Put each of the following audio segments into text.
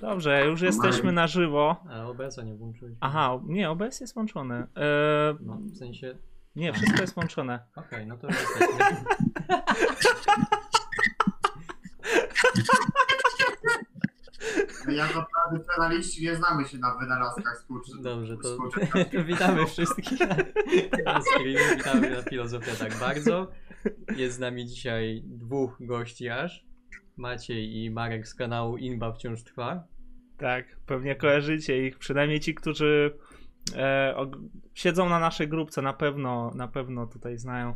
Dobrze, już jesteśmy na żywo. A OBS-a nie włączyłeś. Aha, nie, OBS jest włączony. E, No, w sensie... nie, wszystko jest włączone. Okej, no to jesteśmy. My jako tradycjonaliści nie znamy się na wynalazkach współczy... Dobrze, to, współczesnych. to witamy wszystkich na, na witamy na Filozofia tak bardzo. Jest z nami dzisiaj dwóch gości aż. Maciej i Marek z kanału Inba wciąż trwa. Tak, pewnie kojarzycie ich, przynajmniej ci, którzy e, og- siedzą na naszej grupce, na pewno, na pewno tutaj znają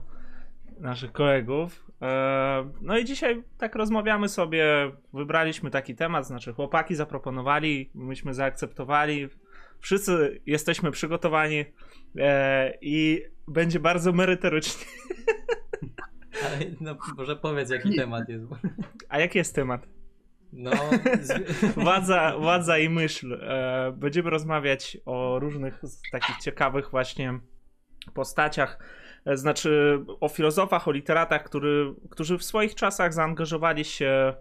naszych kolegów. E, no i dzisiaj tak rozmawiamy sobie, wybraliśmy taki temat, znaczy chłopaki zaproponowali, myśmy zaakceptowali, wszyscy jesteśmy przygotowani e, i będzie bardzo merytorycznie. Ale no, może powiedz jaki temat jest. A jaki jest temat? No, z... Władza, władza i myśl. E, będziemy rozmawiać o różnych z takich ciekawych właśnie postaciach, e, znaczy o filozofach, o literatach, który, którzy w swoich czasach zaangażowali się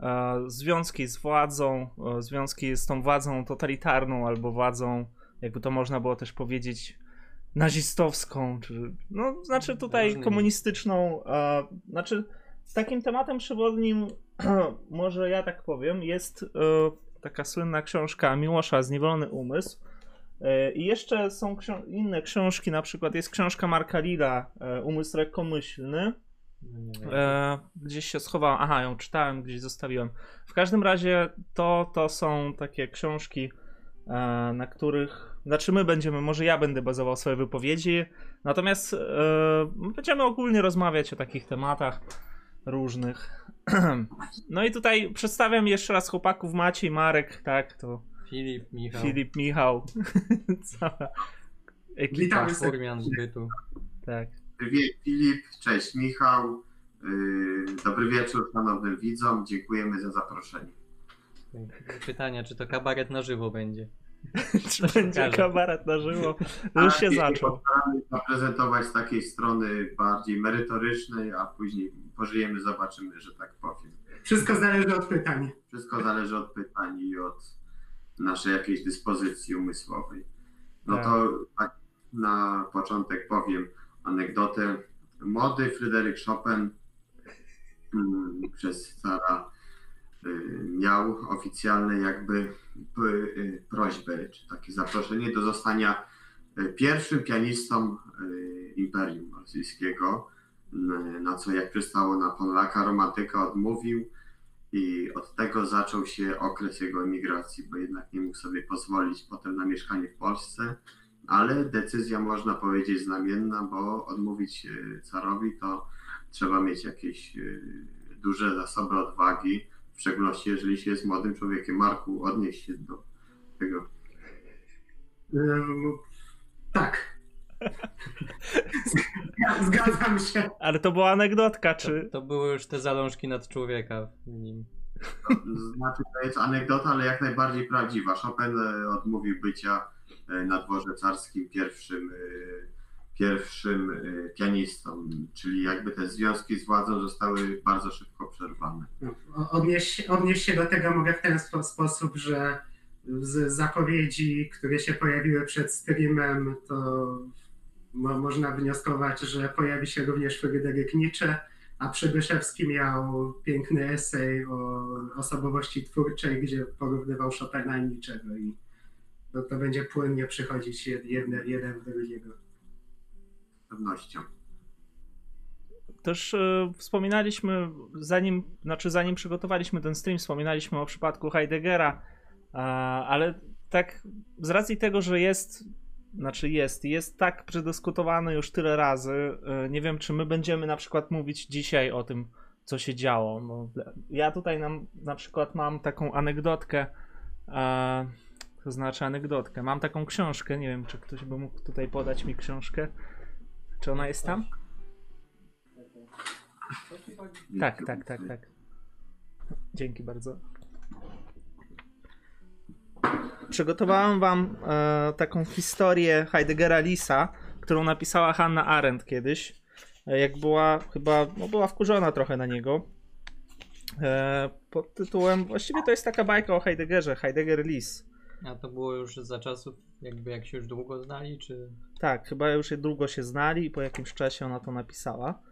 e, w związki z władzą, e, związki z tą władzą totalitarną albo władzą, jakby to można było też powiedzieć, nazistowską, czy no, znaczy tutaj komunistyczną, e, znaczy takim tematem przewodnim może ja tak powiem, jest e, taka słynna książka Miłosza Zniewolony Umysł. E, I jeszcze są ksią- inne książki, na przykład jest książka Marka Lila, e, Umysł lekkomyślny. No. E, gdzieś się schowałem, aha, ją czytałem, gdzieś zostawiłem. W każdym razie to, to są takie książki, e, na których, znaczy my będziemy, może ja będę bazował swoje wypowiedzi, natomiast e, będziemy ogólnie rozmawiać o takich tematach różnych. No i tutaj przedstawiam jeszcze raz chłopaków Maciej, Marek, tak, to Filip, Michał, Filip, Michał, cała ekipa, Witamy Furmian z bytu. tak. Filip, cześć Michał. Yy, Dobry wieczór szanownym widzom. Dziękujemy za zaproszenie. Pytania, czy to kabaret na żywo będzie? Czy będzie kabaret na żywo? No już się Ale zaczął. Postaramy się zaprezentować z takiej strony bardziej merytorycznej, a później pożyjemy, zobaczymy, że tak powiem. Wszystko zależy od pytań. Wszystko zależy od pytań i od naszej jakiejś dyspozycji umysłowej. No Tak. to tak na początek powiem anegdotę. Młody Fryderyk Chopin mm, przez cara y, miał oficjalne jakby p- y, prośbę, czy takie zaproszenie do zostania y, pierwszym pianistą y, Imperium Rosyjskiego, y, na co jak przystało na Polaka romantyka odmówił i od tego zaczął się okres jego emigracji, bo jednak nie mógł sobie pozwolić potem na mieszkanie w Polsce, ale decyzja można powiedzieć znamienna, bo odmówić y, carowi to trzeba mieć jakieś y, duże zasoby odwagi, w szczególności jeżeli się jest młodym człowiekiem. Marku, odnieś się do tego. Ym, tak. Zgadzam się. Ale to była anegdotka, To, czy... to były już te zalążki nad człowieka w nim. Znaczy, to jest anegdota, ale jak najbardziej prawdziwa. Chopin e, odmówił bycia e, na dworze carskim pierwszym, e, pierwszym pianistą, czyli jakby te związki z władzą zostały bardzo szybko przerwane. Odnieść, odnieść się do tego mogę w ten spo, sposób, że z zapowiedzi, które się pojawiły przed streamem, to mo, można wnioskować, że pojawi się również Fryderyk Nietzsche, a Przybyszewski miał piękny esej o osobowości twórczej, gdzie porównywał Chopina i Nietzschego i to, to będzie płynnie przychodzić jed- jedne, jeden w drugiego. Z pewnością. Też e, wspominaliśmy, zanim, znaczy zanim przygotowaliśmy ten stream, wspominaliśmy o przypadku Heideggera, a, ale tak z racji tego, że jest, znaczy jest, jest tak przedyskutowany już tyle razy, e, nie wiem, czy my będziemy na przykład mówić dzisiaj o tym, co się działo. Bo ja tutaj nam, na przykład mam taką anegdotkę, e, to znaczy anegdotkę, mam taką książkę, nie wiem, czy ktoś by mógł tutaj podać mi książkę. Czy ona jest tam? Tak, tak, tak, tak. Dzięki bardzo. Przygotowałem wam e, taką historię Heideggera Lisa, którą napisała Hannah Arendt kiedyś. E, jak była chyba, no była wkurzona trochę na niego. e, pod tytułem, właściwie to jest taka bajka o Heideggerze, Heidegger Lis. A to było już za czasów, jakby jak się już długo znali, czy... Tak, chyba już długo się znali i po jakimś czasie ona to napisała.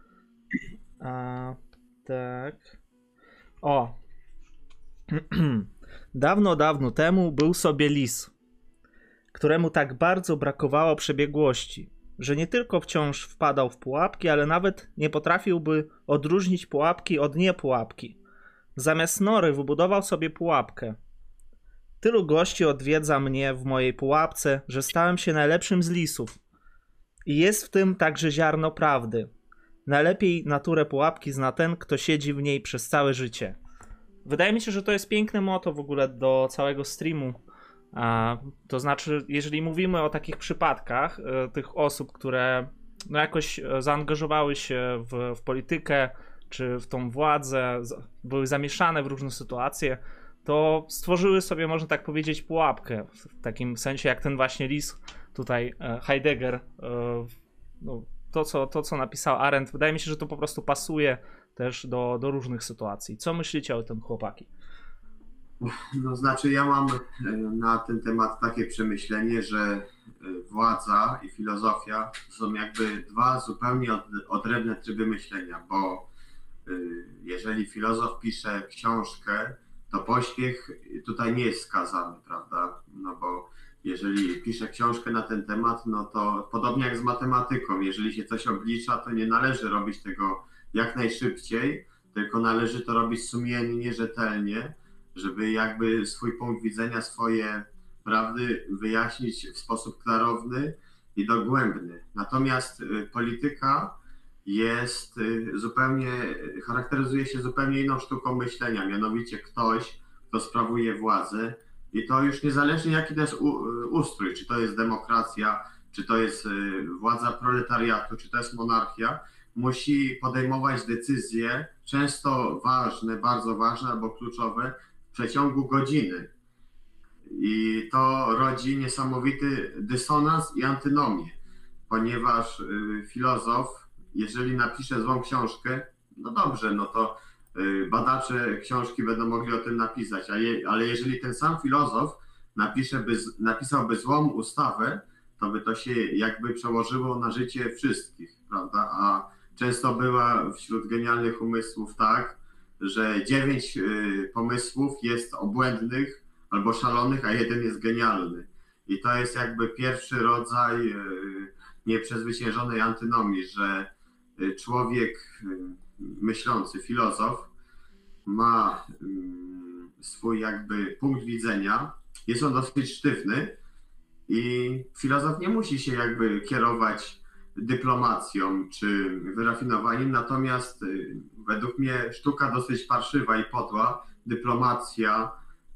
A, tak. O. dawno, dawno temu był sobie lis, któremu tak bardzo brakowało przebiegłości, że nie tylko wciąż wpadał w pułapki, ale nawet nie potrafiłby odróżnić pułapki od niepułapki. Zamiast nory wybudował sobie pułapkę. Tylu gości odwiedza mnie w mojej pułapce, że stałem się najlepszym z lisów. I jest w tym także ziarno prawdy. Najlepiej naturę pułapki zna ten, kto siedzi w niej przez całe życie. Wydaje mi się, że to jest piękne moto w ogóle do całego streamu. To znaczy, jeżeli mówimy o takich przypadkach, e, tych osób, które no jakoś e, zaangażowały się w, w politykę czy w tą władzę, były zamieszane w różne sytuacje, to stworzyły sobie, można tak powiedzieć, pułapkę. W takim sensie, jak ten właśnie lis tutaj, e, Heidegger, no, to, co, to, co napisał Arendt, wydaje mi się, że to po prostu pasuje też do, do różnych sytuacji. Co myślicie o tym, chłopaki? No znaczy ja mam e, na ten temat takie przemyślenie, że e, władza i filozofia są jakby dwa zupełnie od, odrębne tryby myślenia, bo e, jeżeli filozof pisze książkę, to pośpiech tutaj nie jest skazany, prawda? No bo jeżeli pisze książkę na ten temat, no to podobnie jak z matematyką, jeżeli się coś oblicza, to nie należy robić tego jak najszybciej, tylko należy to robić sumiennie, rzetelnie, żeby jakby swój punkt widzenia, swoje prawdy wyjaśnić w sposób klarowny i dogłębny. Natomiast y, polityka jest y, zupełnie, charakteryzuje się zupełnie inną sztuką myślenia, mianowicie ktoś, kto sprawuje władzę i to już niezależnie jaki to jest y, ustrój, czy to jest demokracja, czy to jest władza proletariatu, czy to jest monarchia, musi podejmować decyzje, często ważne, bardzo ważne albo kluczowe, w przeciągu godziny. I to rodzi niesamowity dysonans i antynomię, ponieważ y, filozof, jeżeli napisze złą książkę, no dobrze, no to y, badacze książki będą mogli o tym napisać, ale jeżeli ten sam filozof napisze by, napisałby złą ustawę, to by to się jakby przełożyło na życie wszystkich, prawda? A często była wśród genialnych umysłów tak, że dziewięć y, pomysłów jest obłędnych albo szalonych, a jeden jest genialny. I to jest jakby pierwszy rodzaj y, nieprzezwyciężonej antynomii, że y, człowiek myślący, filozof ma y, swój jakby punkt widzenia, jest on dosyć sztywny i filozof nie musi się jakby kierować dyplomacją czy wyrafinowaniem, natomiast y, według mnie sztuka dosyć parszywa i podła, dyplomacja,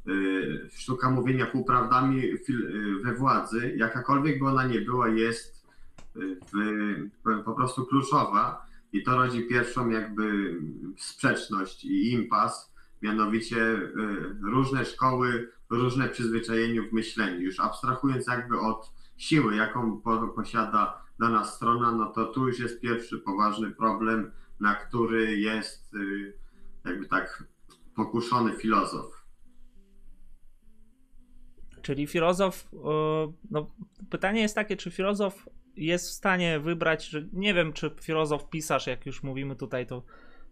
y, sztuka mówienia półprawdami y, we władzy, jakakolwiek by ona nie była, jest w, po prostu kluczowa. I to rodzi pierwszą jakby sprzeczność i impas, mianowicie różne szkoły, różne przyzwyczajenie w myśleniu, już abstrahując jakby od siły, jaką po, posiada dana strona, no to tu już jest pierwszy poważny problem, na który jest y, jakby tak pokuszony filozof. Czyli filozof, e, no pytanie jest takie, czy filozof jest w stanie wybrać, że nie wiem, czy filozof, pisarz, jak już mówimy tutaj, to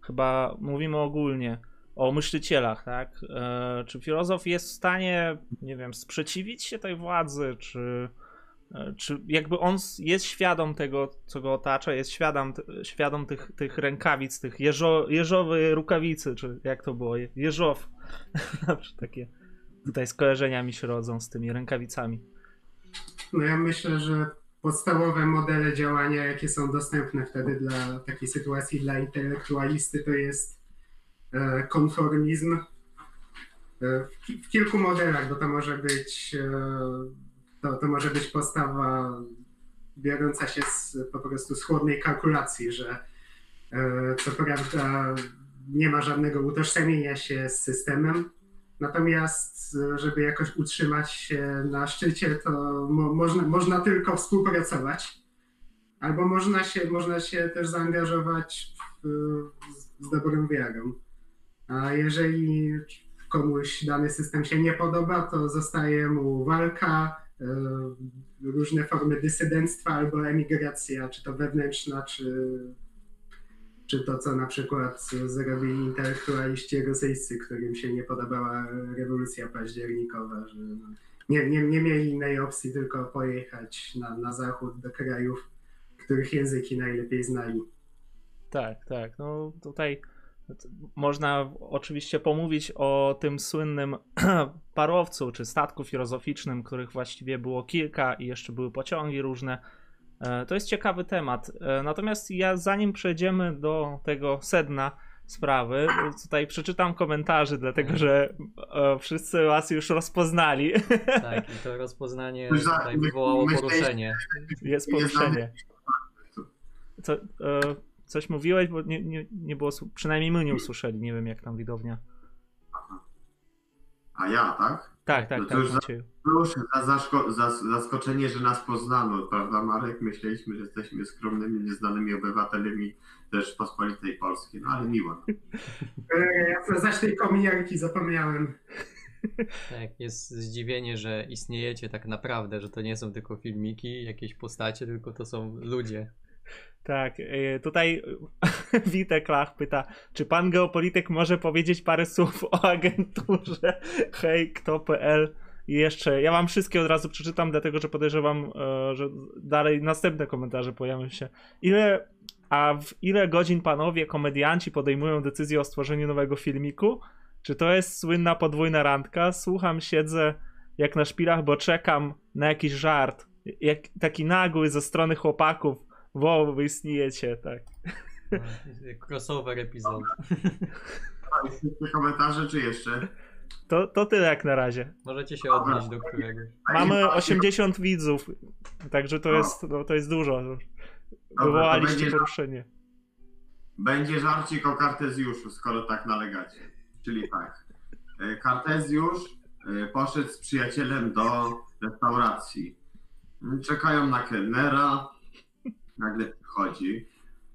chyba mówimy ogólnie o myślicielach, tak? E, Czy filozof jest w stanie, nie wiem, sprzeciwić się tej władzy, czy, czy jakby on jest świadom tego, co go otacza, jest świadom, świadom tych, tych rękawic, tych jeżo, jeżowej rukawicy, czy jak to było, Je- jeżow, takie tutaj skojarzenia mi się rodzą z tymi rękawicami. No ja myślę, że podstawowe modele działania, jakie są dostępne wtedy dla takiej sytuacji dla intelektualisty, to jest e, konformizm. E, W, ki- w kilku modelach, bo to może być e, to, to może być postawa biorąca się z, po prostu z chłodnej kalkulacji, że e, co prawda nie ma żadnego utożsamienia się z systemem, Natomiast, żeby jakoś utrzymać się na szczycie, to mo, można, można tylko współpracować, albo można się, można się też zaangażować w, z, dobrą wiarą. A jeżeli komuś dany system się nie podoba, to zostaje mu walka, różne formy dysydenctwa albo emigracja, czy to wewnętrzna, czy, czy to, co na przykład zrobili intelektualiści rosyjscy, którym się nie podobała rewolucja październikowa, że no, nie, nie, nie mieli innej opcji, tylko pojechać na, na zachód do krajów, których języki najlepiej znali. Tak, tak. No tutaj można oczywiście pomówić o tym słynnym parowcu czy statku filozoficznym, których właściwie było kilka i jeszcze były pociągi różne. E, to jest ciekawy temat. E, natomiast ja zanim przejdziemy do tego sedna sprawy, tutaj przeczytam komentarze, dlatego że e, wszyscy was już rozpoznali. Tak, i to rozpoznanie tutaj wywołało poruszenie. Jest poruszenie. Co, Coś mówiłeś, bo nie, nie, nie było, przynajmniej my nie usłyszeli, nie wiem jak tam widownia. A ja, tak? Tak, tak, no tak. Już za, już za, za, zaskoczenie, że nas poznano, prawda Marek? Myśleliśmy, że jesteśmy skromnymi, nieznanymi obywatelami też pospolitej Polskiej, no ale miło. E, ja zaś tej kominiarki zapomniałem. Tak, jest zdziwienie, że istniejecie tak naprawdę, że to nie są tylko filmiki, jakieś postacie, tylko to są ludzie. Tak, y, tutaj Witek Lach pyta, czy pan geopolityk może powiedzieć parę słów o agenturze hej kto.pl i jeszcze, ja wam wszystkie od razu przeczytam, dlatego że podejrzewam, e, że dalej następne komentarze pojawią się. Ile, a w ile godzin panowie komedianci podejmują decyzję o stworzeniu nowego filmiku? Czy to jest słynna podwójna randka? Słucham, siedzę jak na szpilach, bo czekam na jakiś żart. Jak, taki nagły ze strony chłopaków Wow, wy istniejecie, tak. No, crossover epizod. Komentarze, czy jeszcze? To, to tyle jak na razie. Możecie się odnieść do któregoś. Mamy 80 widzów, także to jest, no, to jest dużo. Wywołaliście będzie, poruszenie. Będzie żarcik o Kartezjuszu, skoro tak nalegacie. Czyli tak. E, Kartezjusz e, poszedł z przyjacielem do restauracji. Czekają na kelnera, nagle przychodzi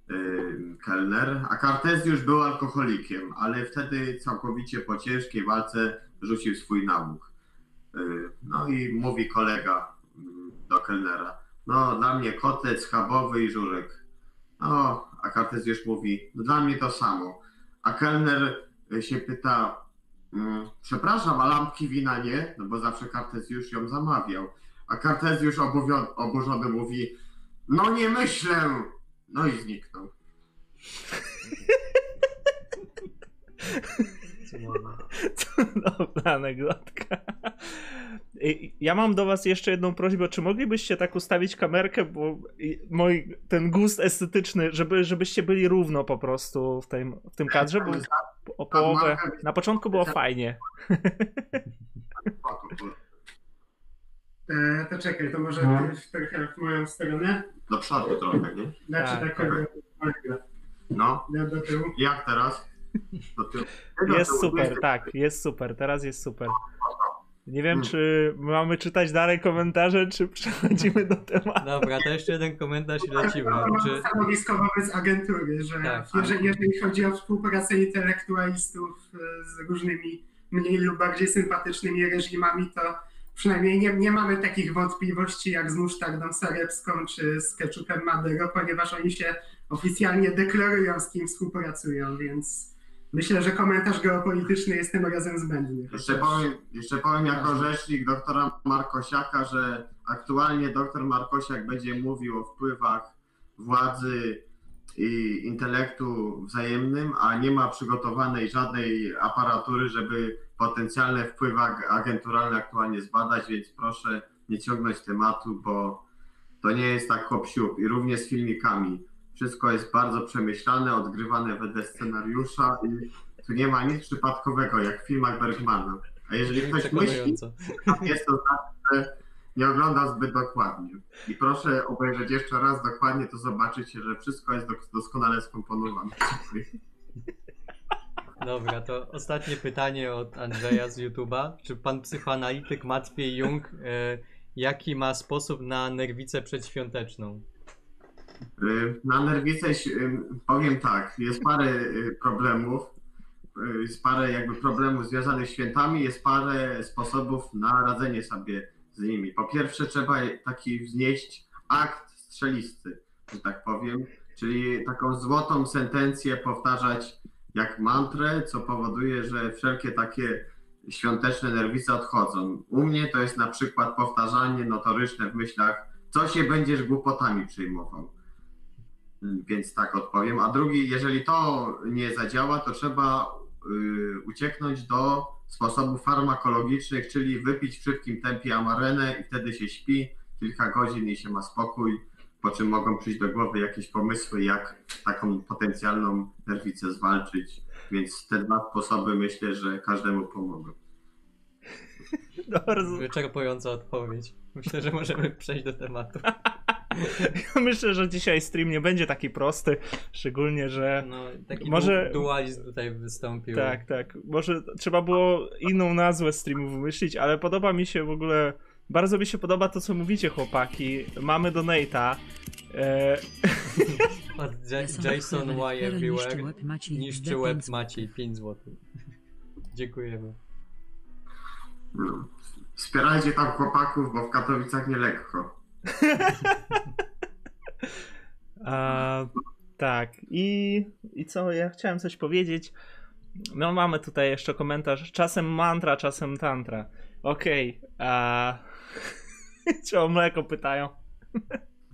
yy, kelner, a Kartezjusz był alkoholikiem, ale wtedy całkowicie po ciężkiej walce rzucił swój nałóg. Yy, no i mówi kolega mm, do kelnera, no dla mnie kotlet schabowy i żurek. No, a Kartezjusz mówi, no dla mnie to samo. A kelner się pyta, mm, przepraszam, a lampki wina nie? No bo zawsze Kartezjusz ją zamawiał. A Kartezjusz oburzony mówi, no nie myślę. No i zniknął. Dobra anegdotka. Ja mam do was jeszcze jedną prośbę, czy moglibyście tak ustawić kamerkę, bo mój ten gust estetyczny, żeby, żebyście byli równo po prostu w tym, w tym kadrze, bo o połowę, na początku było fajnie. E, to czekaj, to może no. trochę w moją stronę. Do przodu trochę, nie? Znaczy tak, tak, tak. No. Do tyłu. Jak teraz? Do tyłu. Jest super, tak, jest super, teraz jest super. Nie wiem, hmm. czy mamy czytać dalej komentarze, czy przechodzimy do tematu. Dobra, to jeszcze jeden komentarz i lecimy. Czy... Stanowisko wobec agentury, że tak. jeżeli, jeżeli chodzi o współpracę intelektualistów e, z różnymi mniej lub bardziej sympatycznymi reżimami, to przynajmniej nie, nie mamy takich wątpliwości jak z musztardą sarepską czy z ketchupem Madero, ponieważ oni się oficjalnie deklarują, z kim współpracują, więc myślę, że komentarz geopolityczny jest tym razem zbędny. Jeszcze powiem, jeszcze powiem jako rzecznik doktora Markosiaka, że aktualnie doktor Markosiak będzie mówił o wpływach władzy i intelektu wzajemnym, a nie ma przygotowanej żadnej aparatury, żeby potencjalne wpływy agenturalne aktualnie zbadać, więc proszę nie ciągnąć tematu, bo to nie jest tak hop I również z filmikami. Wszystko jest bardzo przemyślane, odgrywane wedle scenariusza i tu nie ma nic przypadkowego, jak w filmach Bergmana. A jeżeli ktoś myśli, jest to znaczy, że nie ogląda zbyt dokładnie. I proszę obejrzeć jeszcze raz dokładnie, to zobaczycie, że wszystko jest doskonale skomponowane. Dobra, to ostatnie pytanie od Andrzeja z YouTube'a. Czy pan psychoanalityk Matwiej Jung, e, jaki ma sposób na nerwicę przedświąteczną? Y, na nerwicę powiem tak, jest parę y, problemów. y, jest parę jakby problemów związanych z świętami, jest parę sposobów na radzenie sobie z nimi. Po pierwsze trzeba taki wznieść akt strzelisty, że tak powiem, czyli taką złotą sentencję powtarzać jak mantrę, co powoduje, że wszelkie takie świąteczne nerwice odchodzą. U mnie to jest na przykład powtarzanie notoryczne w myślach, co się będziesz głupotami przyjmował. Więc tak odpowiem. A drugi, jeżeli to nie zadziała, to trzeba y, ucieknąć do sposobów farmakologicznych, czyli wypić w szybkim tempie amarenę i wtedy się śpi kilka godzin i się ma spokój, po czym mogą przyjść do głowy jakieś pomysły, jak taką potencjalną nerwicę zwalczyć. Więc te dwa sposoby myślę, że każdemu pomogą. Bardzo. Wyczerpująca odpowiedź. Myślę, że możemy przejść do tematu. Ja myślę, że dzisiaj stream nie będzie taki prosty, szczególnie, że No, taki Może- Może... dualizm tutaj wystąpił. tak, tak. Może trzeba było inną nazwę streamu wymyślić, ale podoba mi się w ogóle. Bardzo mi się podoba to, co mówicie, chłopaki. Mamy donate'a. E, Od Ja- Jason Y Everywhere niszczy łeb Maciej 5 zł. Dziękujemy. Wspierajcie tam chłopaków, bo w Katowicach nie lekko. A, tak, i, i co? Ja chciałem coś powiedzieć. No, mamy tutaj jeszcze komentarz. Czasem mantra, czasem tantra. Okej. a Czy o mleko pytają?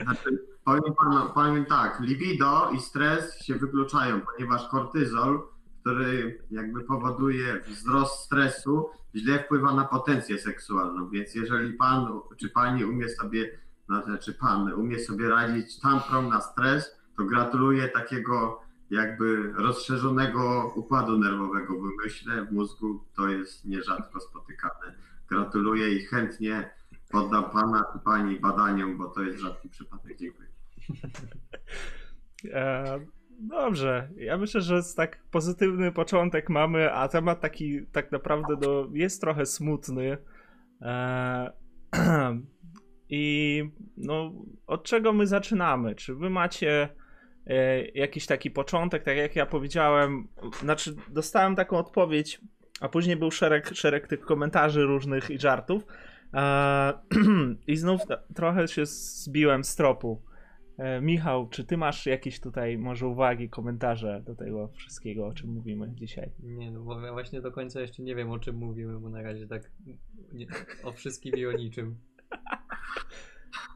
Znaczy, powiem, panu, powiem tak, libido i stres się wykluczają, ponieważ kortyzol, który jakby powoduje wzrost stresu, źle wpływa na potencję seksualną. Więc jeżeli pan czy pani umie sobie, no, znaczy pan umie sobie radzić tantrą na stres, to gratuluję takiego jakby rozszerzonego układu nerwowego w umyśle, w mózgu. To jest nierzadko spotykane. Gratuluję i chętnie poddam pana czy pani badaniom, bo to jest rzadki przypadek. Dziękuję. E, dobrze. Ja myślę, że z tak pozytywny początek mamy, a temat taki tak naprawdę do, jest trochę smutny. E, I no, od czego my zaczynamy? Czy wy macie e, jakiś taki początek, tak jak ja powiedziałem? Znaczy, dostałem taką odpowiedź, a później był szereg, szereg tych komentarzy różnych i żartów. E, I znów trochę się zbiłem z tropu. E, Michał, czy ty masz jakieś tutaj może uwagi, komentarze do tego wszystkiego, o czym mówimy dzisiaj? Nie, no bo ja właśnie do końca jeszcze nie wiem o czym mówimy, bo na razie tak nie, o wszystkim i o niczym.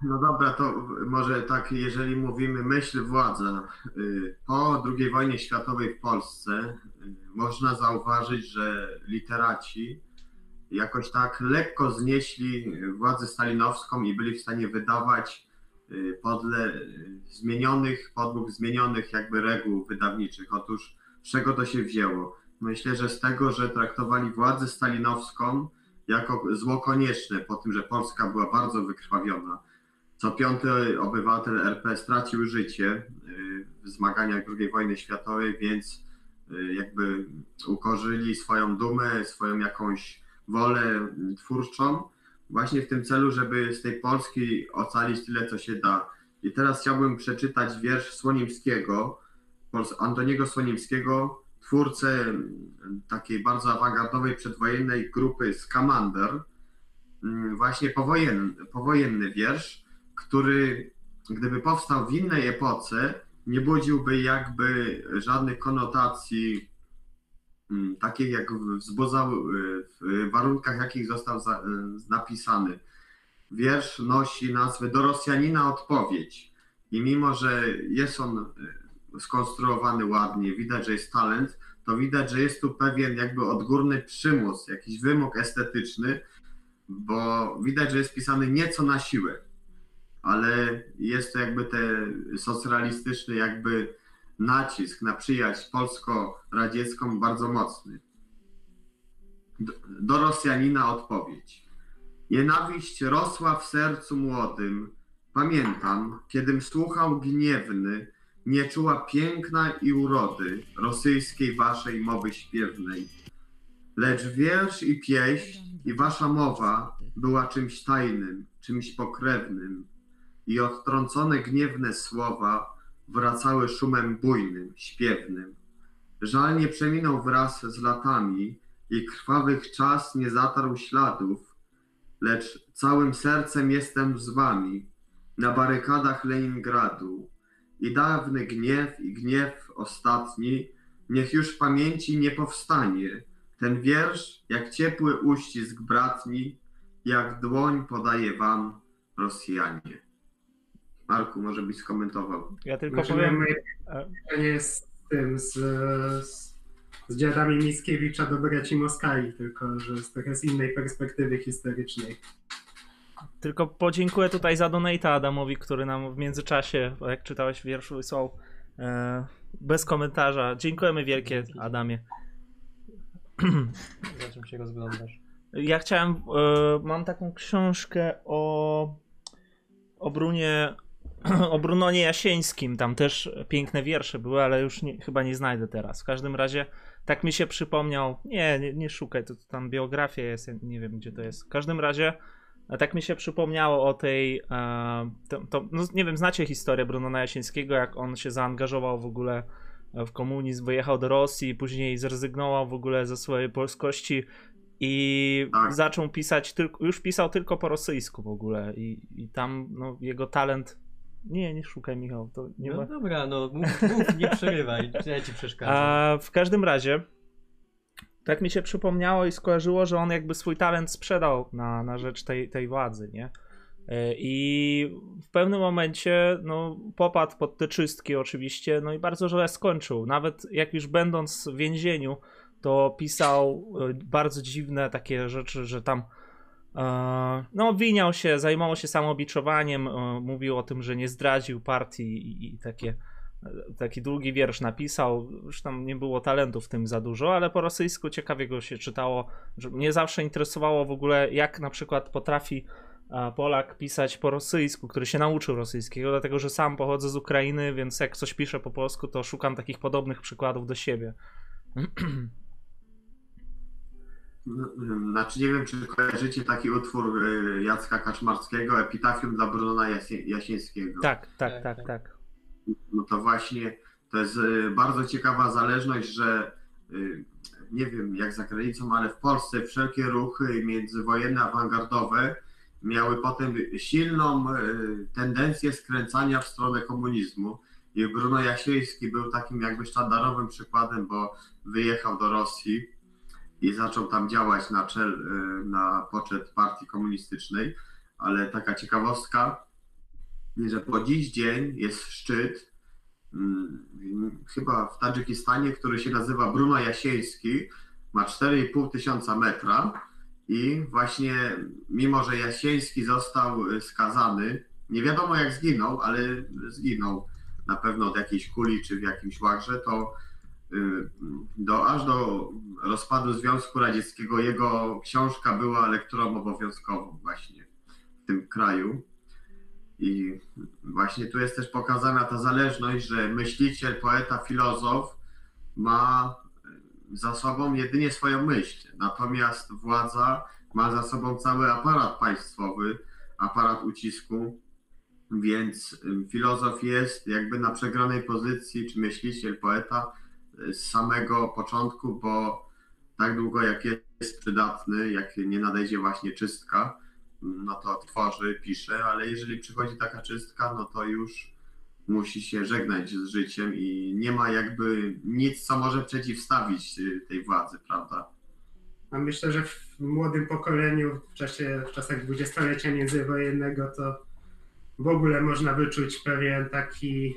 No dobra, to może tak, jeżeli mówimy myśl władza. y, Po II wojnie światowej w Polsce y, można zauważyć, że literaci jakoś tak lekko znieśli władzę stalinowską i byli w stanie wydawać y, podle y, zmienionych, podług zmienionych jakby reguł wydawniczych. Otóż z czego to się wzięło? Myślę, że z tego, że traktowali władzę stalinowską jako zło konieczne po tym, że Polska była bardzo wykrwawiona. Co piąty obywatel RP stracił życie y, w zmaganiach II wojny światowej, więc jakby ukorzyli swoją dumę, swoją jakąś wolę twórczą właśnie w tym celu, żeby z tej Polski ocalić tyle, co się da. I teraz chciałbym przeczytać wiersz Słonimskiego, Antoniego Słonimskiego, twórcę takiej bardzo awangardowej przedwojennej grupy Scamander, Mm, właśnie powojenny, powojenny wiersz, który gdyby powstał w innej epoce, nie budziłby jakby żadnych konotacji takich, jak wzbudzał y, w warunkach, jakich został za, y, napisany. Wiersz nosi nazwę Do Rosjanina odpowiedź. I mimo, że jest on y, skonstruowany ładnie, widać, że jest talent, to widać, że jest tu pewien jakby odgórny przymus, jakiś wymóg estetyczny, bo widać, że jest pisany nieco na siłę, ale jest to jakby ten socrealistyczny jakby nacisk na przyjaźń polsko-radziecką bardzo mocny. Do, Rosjanina odpowiedź. Nienawiść rosła w sercu młodym. Pamiętam, kiedym słuchał gniewny, nie czuła piękna i urody rosyjskiej waszej mowy śpiewnej. Lecz wiersz i pieśń i wasza mowa była czymś tajnym, czymś pokrewnym i odtrącone gniewne słowa wracały szumem bujnym, śpiewnym. Żal nie przeminął wraz z latami i krwawych czas nie zatarł śladów, lecz całym sercem jestem z wami na barykadach Leningradu. I dawny gniew i gniew ostatni, niech już w pamięci nie powstanie. Ten wiersz, jak ciepły uścisk bratni, jak dłoń podaje wam Rosjanie. Marku, może byś skomentował. Ja tylko Znaczy, powiem. moje e, pytanie jest z tym, z, z, z dziadami Mickiewicza do braci Moskali, tylko że z trochę z innej perspektywy historycznej. Tylko podziękuję tutaj za donata Adamowi, który nam w międzyczasie, jak czytałeś wiersz, wysłał e, bez komentarza. Dziękujemy wielkie, Adamie. Za czym się rozglądasz? Ja chciałem, e, mam taką książkę o o Brunie, o Brunonie Jasieńskim, tam też piękne wiersze były, ale już nie, chyba nie znajdę teraz. W każdym razie tak mi się przypomniał, nie, nie, nie szukaj, to, to tam biografia jest, ja nie wiem gdzie to jest. W każdym razie a tak mi się przypomniało o tej, e, to, to, no nie wiem, znacie historię Brunona Jasińskiego, jak on się zaangażował w ogóle w komunizm, wyjechał do Rosji, później zrezygnował w ogóle ze swojej polskości i Tak. zaczął pisać tylko, już pisał tylko po rosyjsku w ogóle i, i tam no, jego talent, nie, nie szukaj Michał, to nie No ma... dobra, no mów, mów nie przerywaj, ja ci przeszkadzam. A w każdym razie, tak mi się przypomniało i skojarzyło, że on jakby swój talent sprzedał na, na rzecz tej, tej władzy, nie? E, I w pewnym momencie no, popadł pod te czystki oczywiście, no i bardzo źle skończył. Nawet jak już będąc w więzieniu, to pisał e, bardzo dziwne takie rzeczy, że tam no obwiniał się, zajmował się samobiczowaniem, e, mówił o tym, że nie zdradził partii i, i takie taki długi wiersz napisał. Już tam nie było talentu w tym za dużo, ale po rosyjsku ciekawie go się czytało. Mnie zawsze interesowało w ogóle, jak na przykład potrafi e, Polak pisać po rosyjsku, który się nauczył rosyjskiego, dlatego że sam pochodzę z Ukrainy, więc jak coś piszę po polsku, to szukam takich podobnych przykładów do siebie. Znaczy nie wiem, czy kojarzycie taki utwór y, Jacka Kaczmarskiego, Epitafium dla Jasie- Jasińskiego. tak, tak, Tak, tak, tak. tak. No to właśnie to jest y, bardzo ciekawa zależność, że y, nie wiem jak za granicą, ale w Polsce wszelkie ruchy międzywojenne, awangardowe miały potem silną tendencję skręcania w stronę komunizmu. I Bruno Jasiński był takim jakby sztandarowym przykładem, bo wyjechał do Rosji i zaczął tam działać na, czel, y, na poczet partii komunistycznej. Ale taka ciekawostka, że po dziś dzień jest szczyt, mm, chyba w Tadżykistanie, który się nazywa Bruno Jasieński, ma 4,5 tysiąca metra i właśnie mimo, że Jasieński został y, skazany, nie wiadomo jak zginął, ale zginął na pewno od jakiejś kuli czy w jakimś łagrze, to do, aż do rozpadu Związku Radzieckiego jego książka była lekturą obowiązkową właśnie w tym kraju. I właśnie tu jest też pokazana ta zależność, że myśliciel, poeta, filozof ma za sobą jedynie swoją myśl, natomiast władza ma za sobą cały aparat państwowy, aparat ucisku, więc filozof jest jakby na przegranej pozycji, czy myśliciel, poeta y, z samego początku, bo tak długo jak jest przydatny, jak nie nadejdzie właśnie czystka, no to tworzy, pisze, ale jeżeli przychodzi taka czystka, no to już musi się żegnać z życiem i nie ma jakby nic, co może przeciwstawić tej władzy, prawda? A myślę, że w młodym pokoleniu, w, czasie, w czasach dwudziestolecia międzywojennego, to w ogóle można wyczuć pewien taki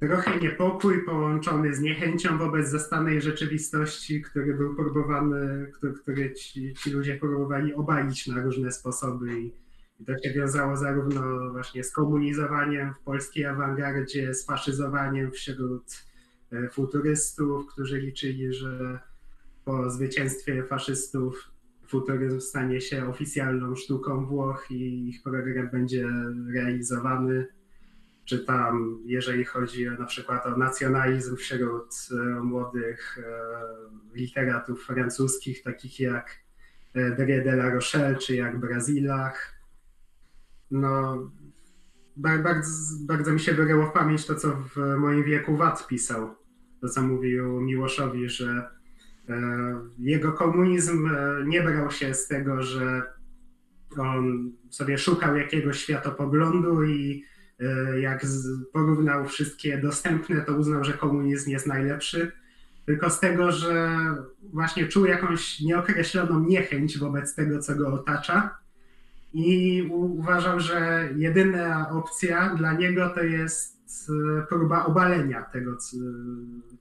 trochę niepokój połączony z niechęcią wobec zastanej rzeczywistości, który był próbowany, który, który ci, ci ludzie próbowali obalić na różne sposoby i, i to się wiązało zarówno właśnie z komunizowaniem w polskiej awangardzie, z faszyzowaniem wśród e, futurystów, którzy liczyli, że po zwycięstwie faszystów futuryzm stanie się oficjalną sztuką Włoch i ich program będzie realizowany. Czy tam, jeżeli chodzi na przykład o nacjonalizm wśród e, młodych e, literatów francuskich, takich jak e, Dre de la Rochelle czy jak Brazilach. No, ba- bardzo, bardzo mi się wyryło w pamięć to, co w moim wieku Watt pisał to co mówił Miłoszowi, że jego komunizm nie brał się z tego, że on sobie szukał jakiegoś światopoglądu i jak porównał wszystkie dostępne, to uznał, że komunizm jest najlepszy tylko z tego, że właśnie czuł jakąś nieokreśloną niechęć wobec tego, co go otacza. I uważał, że jedyna opcja dla niego to jest e, próba obalenia tego,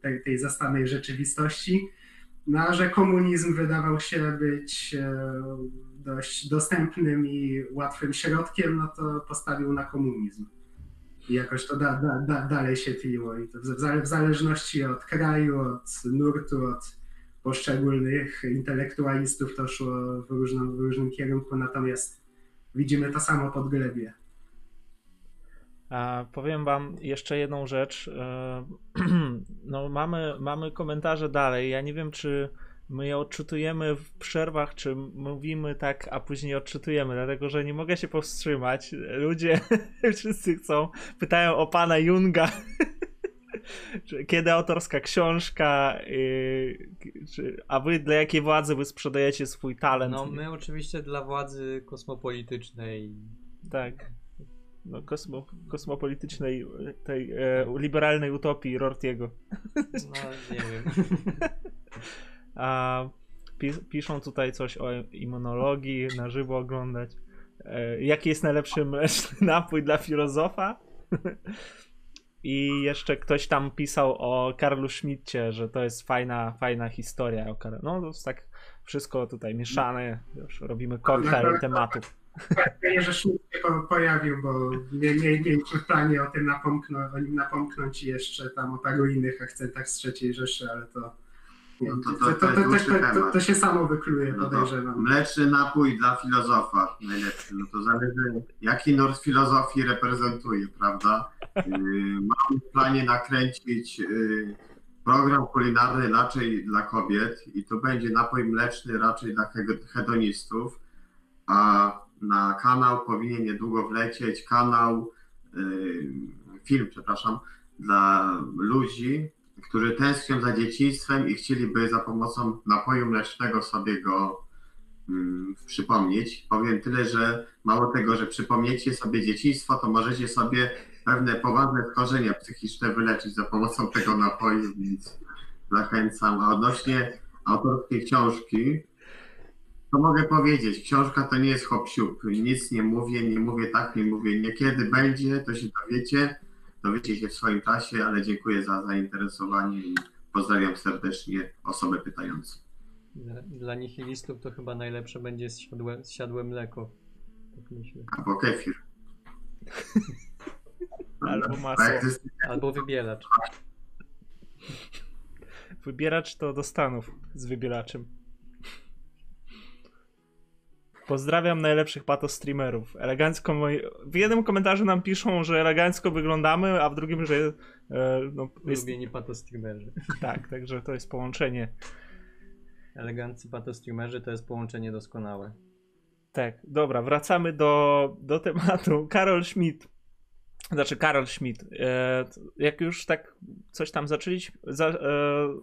tej, tej zastanej rzeczywistości. No, że komunizm wydawał się być e, dość dostępnym i łatwym środkiem, no to postawił na komunizm. I jakoś to da, da, da, dalej się tliło. I to w, zależności od kraju, od nurtu, od poszczególnych intelektualistów to szło w różnym, w różnym kierunku, natomiast widzimy to samo pod glebie. A powiem wam jeszcze jedną rzecz. E, no, mamy, mamy komentarze dalej. Ja nie wiem, czy my je odczytujemy w przerwach, czy mówimy tak, a później odczytujemy, dlatego że nie mogę się powstrzymać. Ludzie wszyscy chcą, pytają o pana Junga. Kiedy autorska książka, yy, a wy dla jakiej władzy wy sprzedajecie swój talent? No my oczywiście dla władzy kosmopolitycznej. Tak. No, kosmo, kosmopolitycznej, tej e, liberalnej utopii Rortiego. No nie wiem. A piszą tutaj coś o immunologii, na żywo oglądać. E, jaki jest najlepszy mleczny napój dla filozofa? I jeszcze ktoś tam pisał o Karlu Schmidcie, że to jest fajna, fajna historia o Karlu. No to jest tak wszystko tutaj mieszane, już robimy koktajl tematów. Fajnie, że Schmidt się pojawił, bo nie, nie, mieliśmy w planie o tym napomknąć, o nim napomknąć i jeszcze tam o paru innych akcentach z trzeciej Rzeszy, ale to to, to, to, to, się samo wykluje, no podejrzewam. mleczny napój dla filozofa najlepszy. No to zależy, jaki nurt filozofii reprezentuje, prawda? Y, mam w planie nakręcić y, program kulinarny raczej dla kobiet i to będzie napój mleczny raczej dla hedonistów, a na kanał powinien niedługo wlecieć kanał, y, film, przepraszam, dla ludzi, którzy tęsknią za dzieciństwem i chcieliby za pomocą napoju mlecznego sobie go mm, przypomnieć. Powiem tyle, że mało tego, że przypomniecie sobie dzieciństwo, to możecie sobie pewne poważne skorzenia psychiczne wyleczyć za pomocą tego napoju, więc zachęcam. A odnośnie autorskiej książki, to mogę powiedzieć, książka to nie jest hop Nic nie mówię, nie mówię tak, nie mówię nie. Kiedy będzie, to się dowiecie dowiecie się w swoim czasie, ale dziękuję za zainteresowanie i pozdrawiam serdecznie osobę pytającą. Dla, dla nihilistów to chyba najlepsze będzie zsiadłe, zsiadłe mleko. Tak myślę. Albo kefir. Albo masło. Albo wybielacz. Wybieracz to do Stanów z wybielaczem. Pozdrawiam najlepszych pato streamerów. Elegancko moi... W jednym komentarzu nam piszą, że elegancko wyglądamy, a w drugim, że e, no, jest... Pato streamerzy. Tak, także to jest połączenie. Eleganccy pato streamerzy to jest połączenie doskonałe. Tak, dobra, wracamy do, do tematu. Karol Schmidt. Znaczy Karol Schmidt. E, jak już tak coś tam zaczęliśmy, za, e,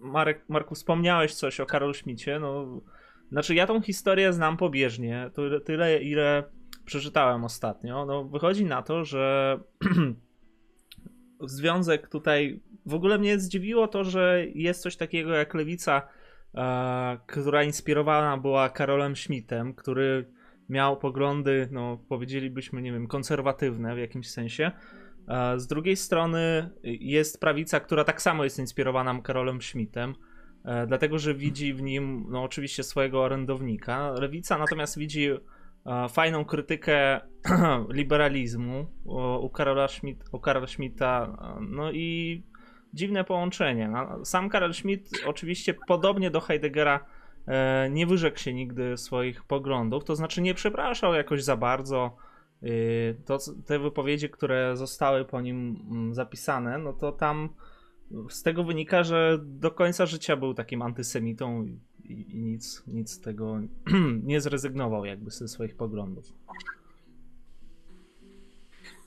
Marek, Marku, wspomniałeś coś o Karol Schmidcie, no znaczy, ja tą historię znam pobieżnie, tyle, tyle ile przeczytałem ostatnio. No, wychodzi na to, że związek tutaj. W ogóle mnie zdziwiło to, że jest coś takiego jak lewica, e, która inspirowana była Karolem Schmidtem, który miał poglądy, no powiedzielibyśmy, nie wiem, konserwatywne w jakimś sensie. E, z drugiej strony jest prawica, która tak samo jest inspirowana Karolem Schmidtem. E, dlatego że widzi w nim, no oczywiście, swojego orędownika. Lewica natomiast widzi e, fajną krytykę liberalizmu u Karola, u Karola Schmidta, e, no i dziwne połączenie. Sam Karol Schmidt oczywiście podobnie do Heideggera nie wyrzekł się nigdy swoich poglądów, to znaczy nie przepraszał jakoś za bardzo. To, te wypowiedzi, które zostały po nim mm, zapisane, no to tam z tego wynika, że do końca życia był takim antysemitą i, i nic, nic z tego nie zrezygnował jakby ze swoich poglądów.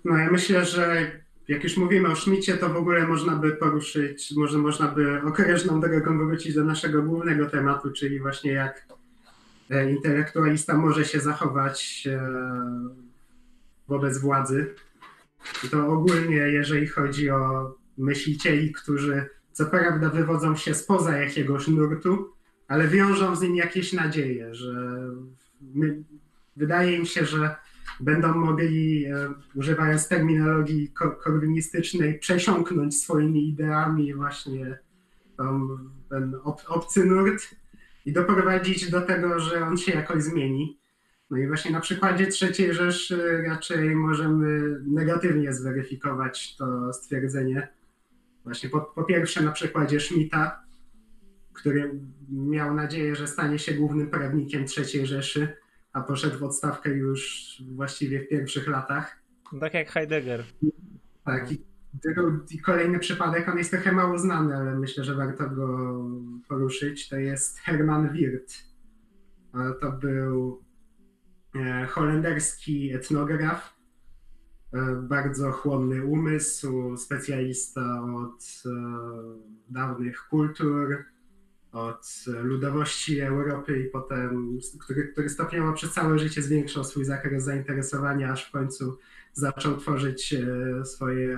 No ja myślę, że jak już mówimy o Szmicie, to w ogóle można by poruszyć, może można by okrężną drogą wrócić do naszego głównego tematu, czyli właśnie jak e, intelektualista może się zachować e, wobec władzy. I to ogólnie, jeżeli chodzi o myślicieli, którzy co prawda wywodzą się spoza jakiegoś nurtu, ale wiążą z nim jakieś nadzieje, że my, wydaje im się, że będą mogli, e, używając terminologii ko- korwinistycznej, przesiąknąć swoimi ideami właśnie ten ob, obcy nurt i doprowadzić do tego, że on się jakoś zmieni. No i właśnie na przykładzie III Rzeszy raczej możemy negatywnie zweryfikować to stwierdzenie. Właśnie po, po pierwsze na przykładzie Schmidta, który miał nadzieję, że stanie się głównym prawnikiem III Rzeszy, a poszedł w odstawkę już właściwie w pierwszych latach. Tak jak Heidegger. Tak, i, i kolejny przypadek, on jest trochę mało znany, ale myślę, że warto go poruszyć. To jest Herman Wirth. To był e, holenderski etnograf, bardzo chłonny umysł, specjalista od e, dawnych kultur, od ludowości Europy i potem, który, który stopniowo przez całe życie zwiększał swój zakres zainteresowania, aż w końcu zaczął tworzyć e, swoje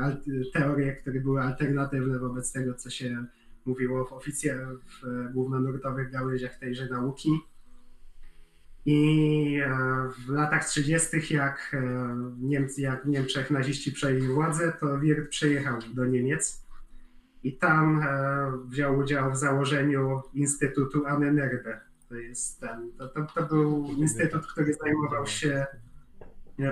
teorie, które były alternatywne wobec tego, co się mówiło w oficjach, w głównonurtowych gałęziach tejże nauki. I e, w latach 30., jak, e, Niemcy, jak w Niemczech naziści przejęli władzę, to Wirth przejechał do Niemiec i tam e, wziął udział w założeniu Instytutu Annenerbe. To jest ten, to, to, to był instytut, który zajmował się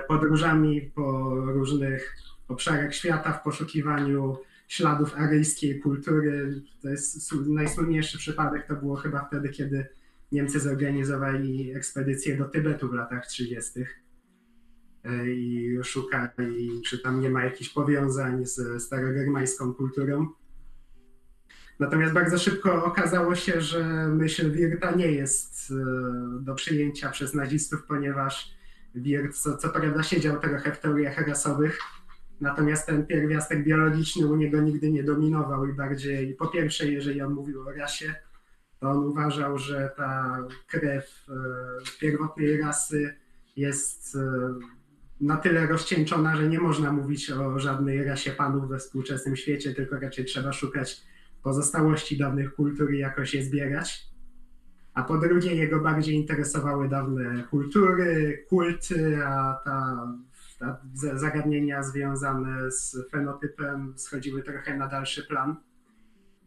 podróżami po różnych obszarach świata w poszukiwaniu śladów aryjskiej kultury. To jest najsłynniejszy przypadek, to było chyba wtedy, kiedy Niemcy zorganizowali ekspedycję do Tybetu w latach 30. E, i szukali, czy tam nie ma jakichś powiązań z starogermańską kulturą. Natomiast bardzo szybko okazało się, że myśl Wirta nie jest e, do przyjęcia przez nazistów, ponieważ Wirt, co, co prawda, siedział trochę w teoriach rasowych, natomiast ten pierwiastek biologiczny u niego nigdy nie dominował i bardziej, po pierwsze, jeżeli on mówił o rasie, on uważał, że ta krew e, pierwotnej rasy jest e, na tyle rozcieńczona, że nie można mówić o żadnej rasie panów we współczesnym świecie, tylko raczej trzeba szukać pozostałości dawnych kultur i jakoś je zbierać. A po drugie, jego bardziej interesowały dawne kultury, kulty, a ta, ta zagadnienia związane z fenotypem schodziły trochę na dalszy plan.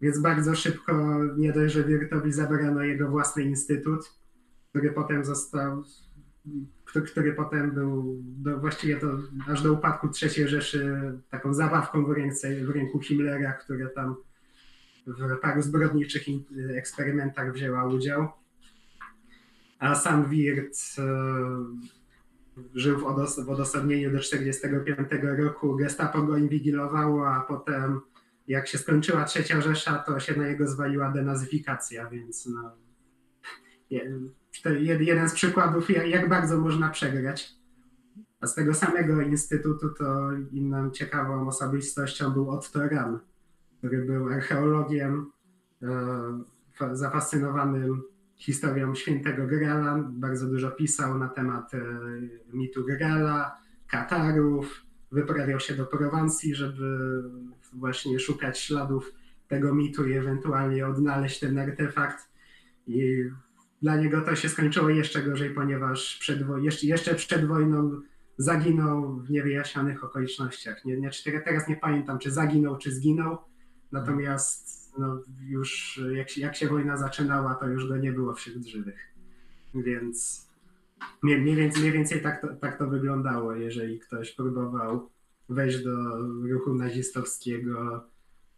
Więc bardzo szybko, nie dość, że Wirtowi zabrano jego własny instytut, który potem został, który, który potem był do, właściwie to, aż do upadku III Rzeszy taką zabawką w, ręce, w ręku Himmlera, które tam w paru zbrodniczych eksperymentach wzięła udział. A sam Wirth e, żył w, odos w odosobnieniu do 1945 roku. Gestapo go inwigilowało, a potem jak się skończyła trzecia Rzesza, to się na jego zwaliła denazyfikacja, więc no, jeden z przykładów, jak bardzo można przegrać. A z tego samego instytutu to inną ciekawą osobistością był Otto Rahn, który był archeologiem e, zafascynowanym historią świętego Grala. Bardzo dużo pisał na temat e, mitu Grala, Katarów. Wyprawiał się do Prowansji, żeby właśnie szukać śladów tego mitu i ewentualnie odnaleźć ten artefakt. I dla niego to się skończyło jeszcze gorzej, ponieważ przed, jeszcze przed wojną zaginął w niewyjaśnionych okolicznościach. Nie, nie, teraz nie pamiętam, czy zaginął, czy zginął, Natomiast no, już jak jak się wojna zaczynała, to już go nie było wśród żywych. Więc mniej, mniej więcej, mniej więcej tak, to, tak to wyglądało, jeżeli ktoś próbował wejść do ruchu nazistowskiego,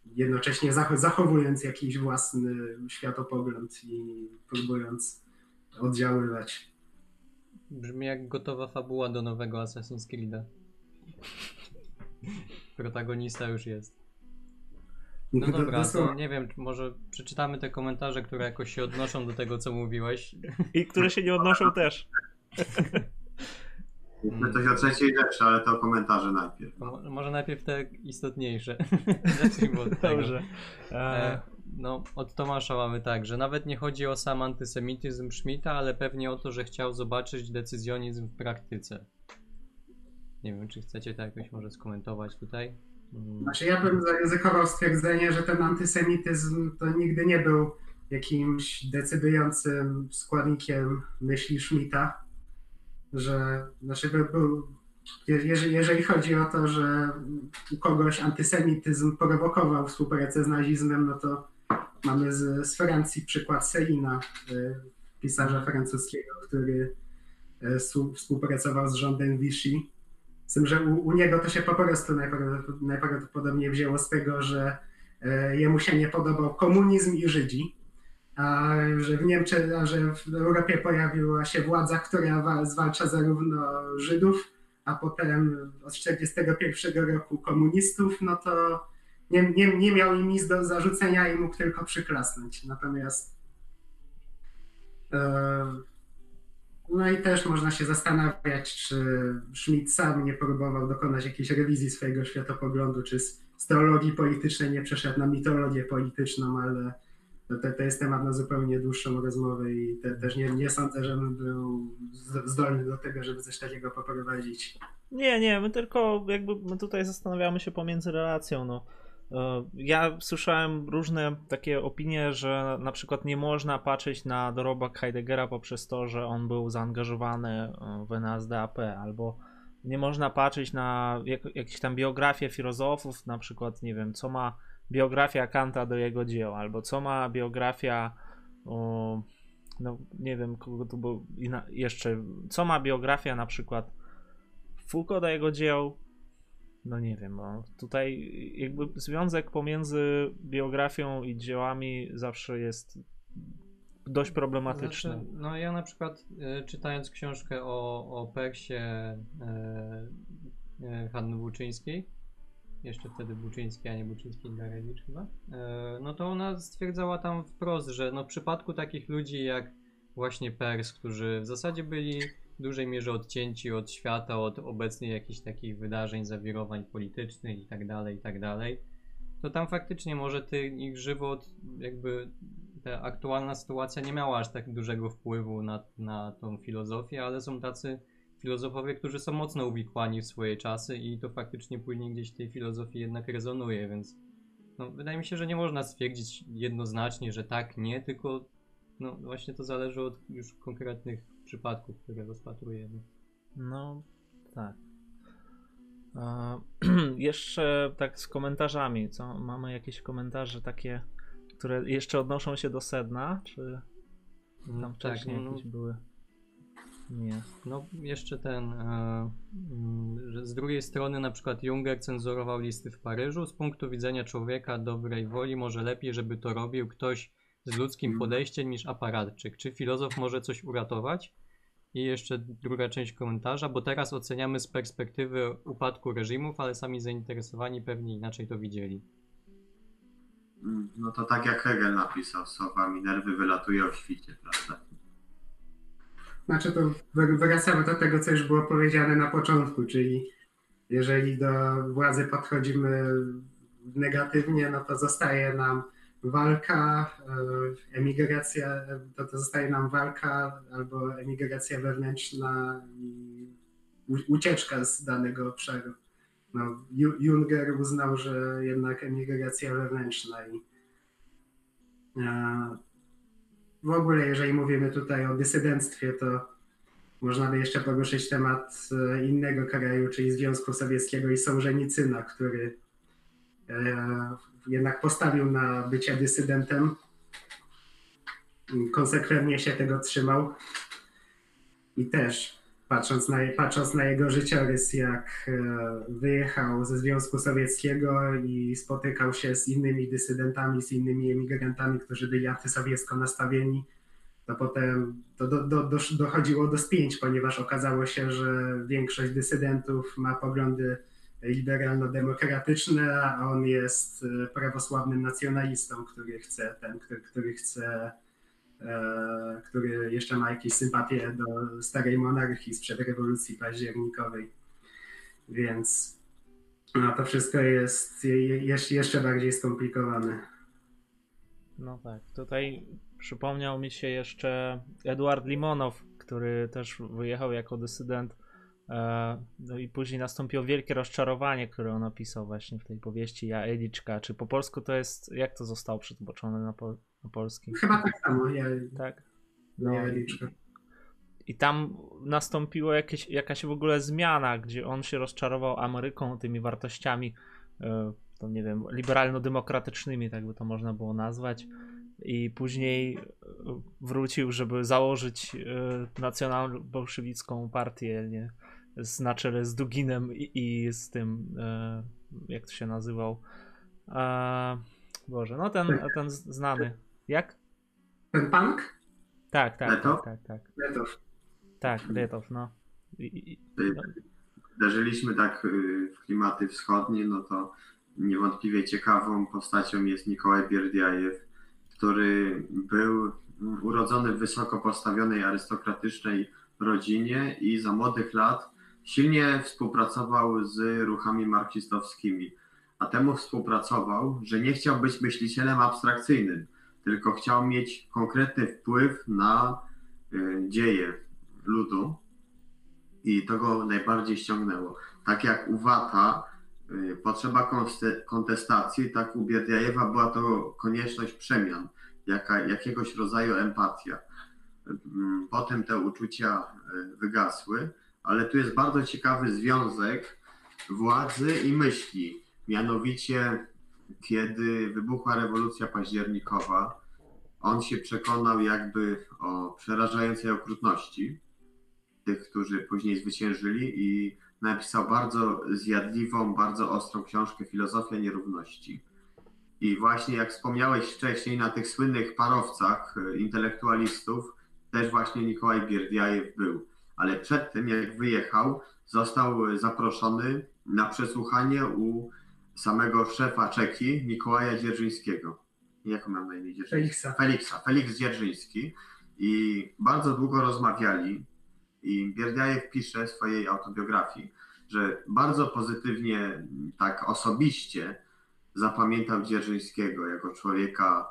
jednocześnie zachowując jakiś własny światopogląd i próbując oddziaływać. Brzmi jak gotowa fabuła do nowego Assassin's Creed'a. Protagonista już jest. No dobra, to nie wiem, może przeczytamy te komentarze, które jakoś się odnoszą do tego, co mówiłeś. I które się nie odnoszą też. Jeszcze coś o trzeciej rzeczy, ale to komentarze najpierw. Mo- może najpierw te istotniejsze. Zacznijmy od tego. Dobrze. E, E, no, od Tomasza mamy tak, że nawet nie chodzi o sam antysemityzm Schmidta, ale pewnie o to, że chciał zobaczyć decyzjonizm w praktyce. Nie wiem, czy chcecie to jakoś może skomentować tutaj. Mm, Znaczy ja bym zaryzykował stwierdzenie, że ten antysemityzm to nigdy nie był jakimś decydującym składnikiem myśli Schmidta, że znaczy by był, je- jeżeli, jeżeli chodzi o to, że u kogoś antysemityzm prowokował współpracę z nazizmem, no to mamy z, z Francji przykład Selina, y, pisarza francuskiego, który y, współ- współpracował z rządem Vichy. Z tym, że u, u niego to się po prostu najprawdopod- najprawdopodobniej wzięło z tego, że e, jemu się nie podobał komunizm i Żydzi, a że w Niemczech, że w Europie pojawiła się władza, która wa- zwalcza zarówno Żydów, a potem od 1941 roku komunistów, no to nie, nie, nie miał im nic do zarzucenia i mógł tylko przyklasnąć. Natomiast e, no i też można się zastanawiać, czy Schmidt sam nie próbował dokonać jakiejś rewizji swojego światopoglądu, czy z teologii politycznej nie przeszedł na mitologię polityczną, ale to, to, jest temat na zupełnie dłuższą rozmowę i te, też nie, nie sądzę, żebym był zdolny do tego, żeby coś takiego poprowadzić. Nie, nie, my tylko jakby my tutaj zastanawiamy się pomiędzy relacją. No. E, Ja słyszałem różne takie opinie, że na przykład nie można patrzeć na dorobek Heideggera poprzez to, że on był zaangażowany e, w NSDAP, albo nie można patrzeć na jak, jakieś tam biografie filozofów, na przykład, nie wiem, co ma biografia Kanta do jego dzieł, albo co ma biografia, o, no nie wiem, kogo tu był inna- jeszcze, co ma biografia na przykład Foucault do jego dzieł, no nie wiem, bo tutaj jakby związek pomiędzy biografią i dziełami zawsze jest dość problematyczny. Znaczy, no ja na przykład e, czytając książkę o, o Persie e, e, Hanny Buczyńskiej, jeszcze wtedy Buczyński, a nie Buczyński Darewicz chyba, e, no to ona stwierdzała tam wprost, że no w przypadku takich ludzi jak właśnie Pers, którzy w zasadzie byli w dużej mierze odcięci od świata, od obecnych jakichś takich wydarzeń, zawirowań politycznych i tak dalej, i tak dalej, to tam faktycznie może ten ich żywot, jakby ta aktualna sytuacja nie miała aż tak dużego wpływu na, na tą filozofię, ale są tacy filozofowie, którzy są mocno uwikłani w swoje czasy i to faktycznie później gdzieś w tej filozofii jednak rezonuje, więc no, wydaje mi się, że nie można stwierdzić jednoznacznie, że tak, nie, tylko no właśnie to zależy od już konkretnych przypadków, które rozpatrujemy. No, tak. E, jeszcze tak z komentarzami, co? Mamy jakieś komentarze takie, które jeszcze odnoszą się do sedna, czy tam wcześniej no, jakieś były? Nie. No, jeszcze ten, e, mm, że z drugiej strony na przykład Junger cenzurował listy w Paryżu. Z punktu widzenia człowieka dobrej woli może lepiej, żeby to robił ktoś z ludzkim podejściem niż aparatczyk. Czy filozof może coś uratować? I jeszcze druga część komentarza, bo teraz oceniamy z perspektywy upadku reżimów, ale sami zainteresowani pewnie inaczej to widzieli. Mm, No to tak jak Hegel napisał, sowa Minerwy wylatuje o świcie, prawda? Znaczy to wr- wracamy do tego, co już było powiedziane na początku, czyli jeżeli do władzy podchodzimy negatywnie, no to zostaje nam walka, e, emigracja, to, to zostaje nam walka albo emigracja wewnętrzna i ucieczka z danego obszaru. No, Ju- Junger uznał, że jednak emigracja wewnętrzna i e, w ogóle, jeżeli mówimy tutaj o dysydenctwie, to można by jeszcze poruszyć temat e, innego kraju, czyli Związku Sowieckiego i Sołżenicyna, który e, jednak postawił na bycie dysydentem. Konsekwentnie się tego trzymał. I też patrząc na, patrząc na jego życiorys, jak e, wyjechał ze Związku Sowieckiego i spotykał się z innymi dysydentami, z innymi emigrantami, którzy byli antysowiecko nastawieni, to potem to do, do, do, dochodziło do spięć, ponieważ okazało się, że większość dysydentów ma poglądy liberalno-demokratyczne, a on jest e, prawosławnym nacjonalistą, który chce ten, który, który chce który jeszcze ma jakieś sympatie do starej monarchii sprzed rewolucji październikowej. Więc no, to wszystko jest je- je- jeszcze bardziej skomplikowane. No tak, tutaj przypomniał mi się jeszcze Eduard Limonow, który też wyjechał jako dysydent. e, No i później nastąpiło wielkie rozczarowanie, które on opisał właśnie w tej powieści Ja Eliczka. Czy po polsku to jest, jak to zostało przetłumaczone na, pol, na polski? Chyba tak samo, ja, Tak. no, No, i, I tam nastąpiło jakieś, jakaś w ogóle zmiana, gdzie on się rozczarował Ameryką, tymi wartościami, e, to nie wiem, liberalno-demokratycznymi, tak by to można było nazwać. I później e, wrócił, żeby założyć e, nacjonalno-bolszewicką partię, nie? Z, na czele z Duginem i, i z tym, jak to się nazywał. Boże, no ten, ten z- znany. Jak? Ten punk? Tak, tak, Letow? tak, tak, tak. Letow. Tak, Letow, no. I, i, Uderzyliśmy tak y, w klimaty wschodnie, no to niewątpliwie ciekawą postacią jest Nikołaj Bierdiajew, który był urodzony w wysoko postawionej arystokratycznej rodzinie i za młodych lat silnie współpracował z ruchami marksistowskimi. A temu współpracował, że nie chciał być myślicielem abstrakcyjnym, tylko chciał mieć konkretny wpływ na y, dzieje ludu i to go najbardziej ściągnęło. Tak jak u Wata y, potrzeba kontestacji, tak u Bierdiajewa była to konieczność przemian, jaka, jakiegoś rodzaju empatia. Ym, Potem te uczucia y, wygasły, ale tu jest bardzo ciekawy związek władzy i myśli. Mianowicie, kiedy wybuchła rewolucja październikowa, on się przekonał jakby o przerażającej okrutności tych, którzy później zwyciężyli i napisał bardzo zjadliwą, bardzo ostrą książkę Filozofia Nierówności. I właśnie jak wspomniałeś wcześniej, na tych słynnych parowcach e, intelektualistów też właśnie Mikołaj Bierdiajew był. Ale przed tym, jak wyjechał, został zaproszony na przesłuchanie u samego szefa Czeki, Mikołaja Dzierżyńskiego. Jak miał na imię Dzierżyński? Feliksa. Feliksa, Felix Dzierżyński. I bardzo długo rozmawiali. I Bierdiajew pisze w swojej autobiografii, że bardzo pozytywnie, tak osobiście zapamiętał Dzierżyńskiego jako człowieka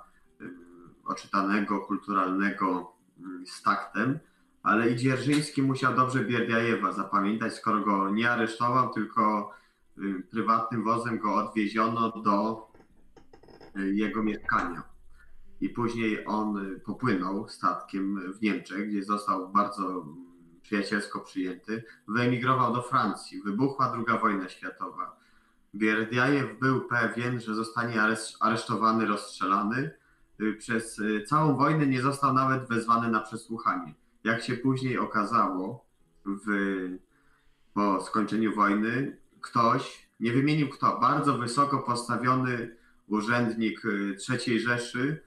oczytanego, kulturalnego, ym, z taktem, ale i Dzierżyński musiał dobrze Bierdiajewa zapamiętać, skoro go nie aresztował, tylko prywatnym wozem go odwieziono do y, jego mieszkania. I później on y, popłynął statkiem w Niemczech, gdzie został bardzo mm, przyjacielsko przyjęty. Wyemigrował do Francji. Wybuchła II wojna światowa. Bierdiajew był pewien, że zostanie areszt- aresztowany, rozstrzelany. Y, Przez y, całą wojnę nie został nawet wezwany na przesłuchanie. Jak się później okazało, w, po skończeniu wojny, ktoś, nie wymienił kto, bardzo wysoko postawiony urzędnik y, III Rzeszy,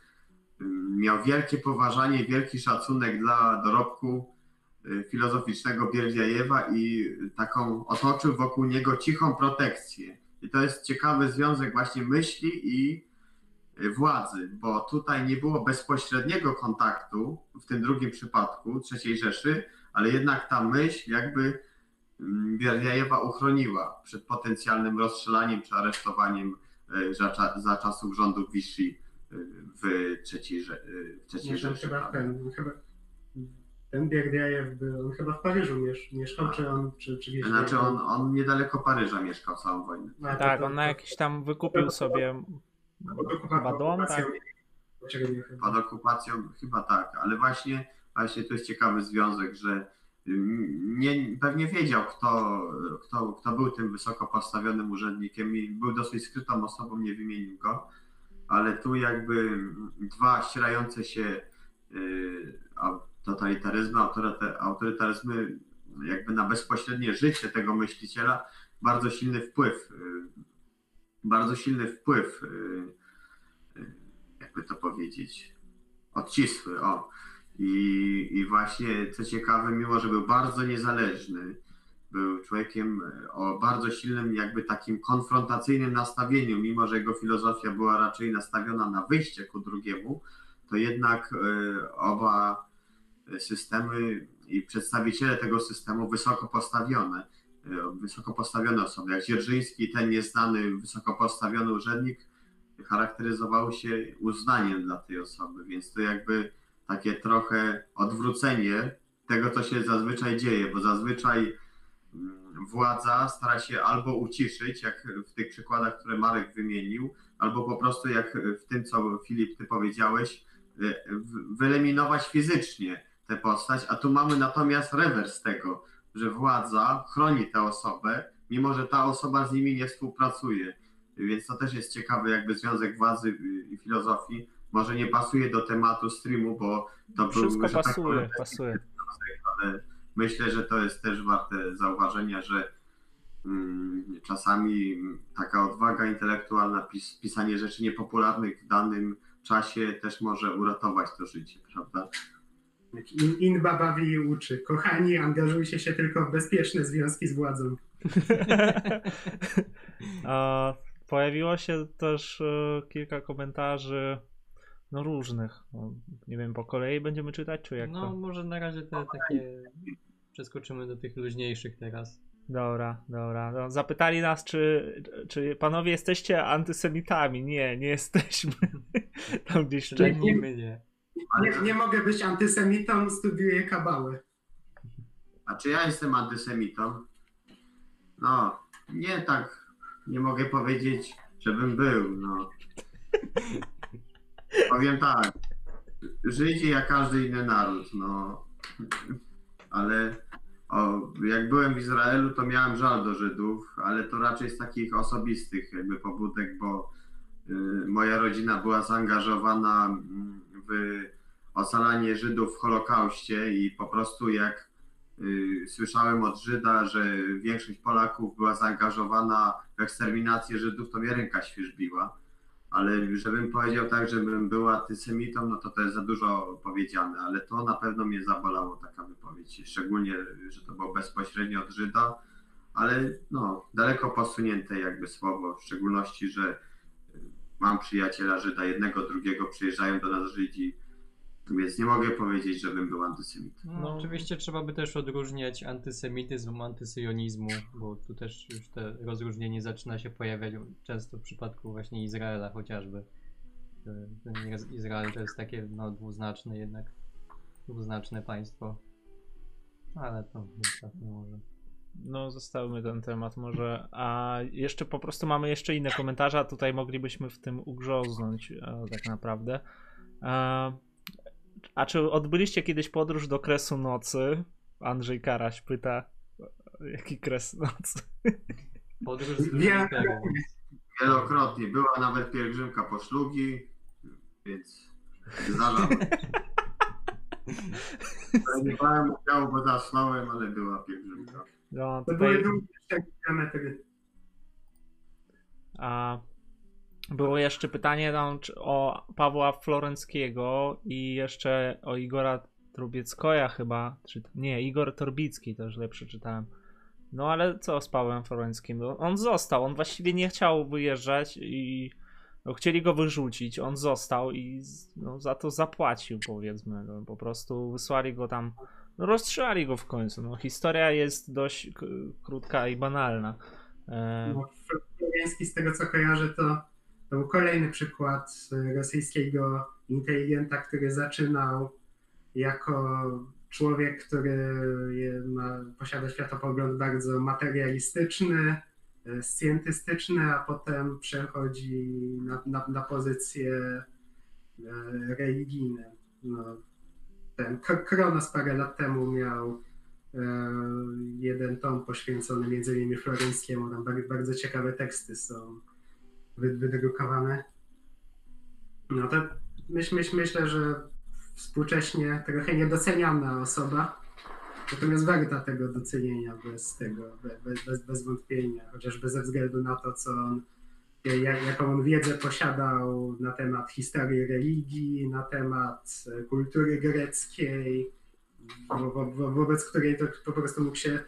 y, miał wielkie poważanie, wielki szacunek dla dorobku y, filozoficznego Bierdiajewa i taką otoczył wokół niego cichą protekcję. I to jest ciekawy związek właśnie myśli i władzy, bo tutaj nie było bezpośredniego kontaktu w tym drugim przypadku III Rzeszy, ale jednak ta myśl jakby mm, Bierdiajewa uchroniła przed potencjalnym rozstrzelaniem czy aresztowaniem y, za, za czasów rządów Vichy y, w y, w Nie, Rzeszy. chyba ten, chyba, ten Bierdiajew był, on chyba w Paryżu miesz, mieszkał, czy on, czy, czy gdzieś Znaczy on, on niedaleko Paryża mieszkał całą wojnę. A, tak, to- on na jakiś tam wykupił sobie chyba dom, tak? Pod okupacją chyba tak, ale właśnie, właśnie to jest ciekawy związek, że mm, nie, pewnie wiedział, kto, kto, kto był tym wysoko postawionym urzędnikiem i był dosyć skrytą osobą, nie wymienił go, ale tu jakby dwa ścierające się y, totalitaryzmy, autorytaryzmy jakby na bezpośrednie życie tego myśliciela bardzo silny wpływ, y, bardzo silny wpływ y, jakby to powiedzieć, odcisły, o. I, I właśnie, co ciekawe, mimo że był bardzo niezależny, był człowiekiem e, o bardzo silnym, jakby takim konfrontacyjnym nastawieniu, mimo że jego filozofia była raczej nastawiona na wyjście ku drugiemu, to jednak e, oba systemy i przedstawiciele tego systemu wysoko postawione, e, wysoko postawione osoby, jak Dzierżyński, ten nieznany, wysoko postawiony urzędnik, charakteryzował się uznaniem dla tej osoby, więc to jakby takie trochę odwrócenie tego, co się zazwyczaj dzieje, bo zazwyczaj mm, władza stara się albo uciszyć, jak w tych przykładach, które Marek wymienił, albo po prostu jak w tym, co Filip, ty powiedziałeś, y, wyeliminować fizycznie tę postać, a tu mamy natomiast rewers tego, że władza chroni tę osobę, mimo że ta osoba z nimi nie współpracuje. Więc to też jest ciekawy jakby związek władzy y, i filozofii. Może nie pasuje do tematu streamu, bo to był, Wszystko że tak pasuje, powiem, pasuje. ale myślę, że to jest też warte zauważenia, że mm, czasami taka odwaga intelektualna, pis, pisanie rzeczy niepopularnych w danym czasie też może uratować to życie, prawda? In, Inba bawi i uczy. Kochani, angażujcie się tylko w bezpieczne związki z władzą. A, Pojawiło się też e, kilka komentarzy, no różnych. No, nie wiem, po kolei będziemy czytać, czy jak No to? może na razie te takie przeskoczymy do tych luźniejszych teraz. Dobra, dobra. No, zapytali nas, czy, czy panowie jesteście antysemitami. Nie, nie jesteśmy. Tam gdzieś my nie. Nie, nie mogę być antysemitą, studiuję kabałę. A czy ja jestem antysemitą? No, nie tak, nie mogę powiedzieć, żebym był, no. Powiem tak, Żydzi jak każdy inny naród, no. Ale o, jak byłem w Izraelu, to miałem żal do Żydów, ale to raczej z takich osobistych jakby pobudek, bo y, moja rodzina była zaangażowana mm, w ocalanie Żydów w Holokauście i po prostu jak y, słyszałem od Żyda, że większość Polaków była zaangażowana w eksterminację Żydów, to mnie ręka świeżbiła. Ale żebym powiedział tak, żebym był antysemitą, no to to jest za dużo powiedziane, ale to na pewno mnie zabolało taka wypowiedź. Szczególnie, że to było bezpośrednio od Żyda, ale no, daleko posunięte jakby słowo, w szczególności, że mam przyjaciela Żyda, jednego, drugiego, przyjeżdżają do nas Żydzi, więc nie mogę powiedzieć, żebym był antysemitą. No, No. Oczywiście trzeba by też odróżniać antysemityzm od antysyjonizmu, bo tu też już te rozróżnienie zaczyna się pojawiać często w przypadku właśnie Izraela chociażby. Ten Iz- Izrael to jest takie no, dwuznaczne jednak, dwuznaczne państwo. Ale to zostawmy może. No, zostawmy ten temat może. A jeszcze po prostu mamy jeszcze inne komentarze, a tutaj moglibyśmy w tym ugrząznąć e, tak naprawdę. E, a czy odbyliście kiedyś podróż do kresu nocy? Andrzej Karaś pyta. Jaki kres nocy? Podróż z. Lucyferem. Wielokrotnie była nawet pielgrzymka po szlugi, więc zdarza się. Nie brałem udziału, bo zasnąłem, ale była pielgrzymka. No, To były tutaj, długie 4 kilometry. a, było jeszcze pytanie tam, czy- o Pawła Florenckiego i jeszcze o Igora Trubieckoja chyba. Czy, nie, Igor Torbicki też źle przeczytałem. No ale co z Pawłem Florenckim? No, on został, on właściwie nie chciał wyjeżdżać i no, chcieli go wyrzucić. On został i no, za to zapłacił, powiedzmy. No, po prostu wysłali go tam, no, rozstrzelali go w końcu. No, historia jest dość krótka i banalna. E, No, Floriański, z tego co kojarzę, to, to był kolejny przykład e, rosyjskiego inteligenta, który zaczynał jako człowiek, który ma, posiada światopogląd bardzo materialistyczny, e, scjentystyczny, a potem przechodzi na, na, na pozycje religijne. No, ten Kronos parę lat temu miał e, jeden tom poświęcony między innymi Floreńskiemu. Tam bar- bardzo ciekawe teksty są wydrukowane. No to myśl, myśl, myślę, że współcześnie trochę niedoceniana osoba, natomiast warta tego docenienia bez tego, be- bez, bez, bez wątpienia, chociażby ze względu na to, co on, jak, jaką on wiedzę posiadał na temat historii religii, na temat kultury greckiej, wo, wo, wo, wobec której to po prostu mógł się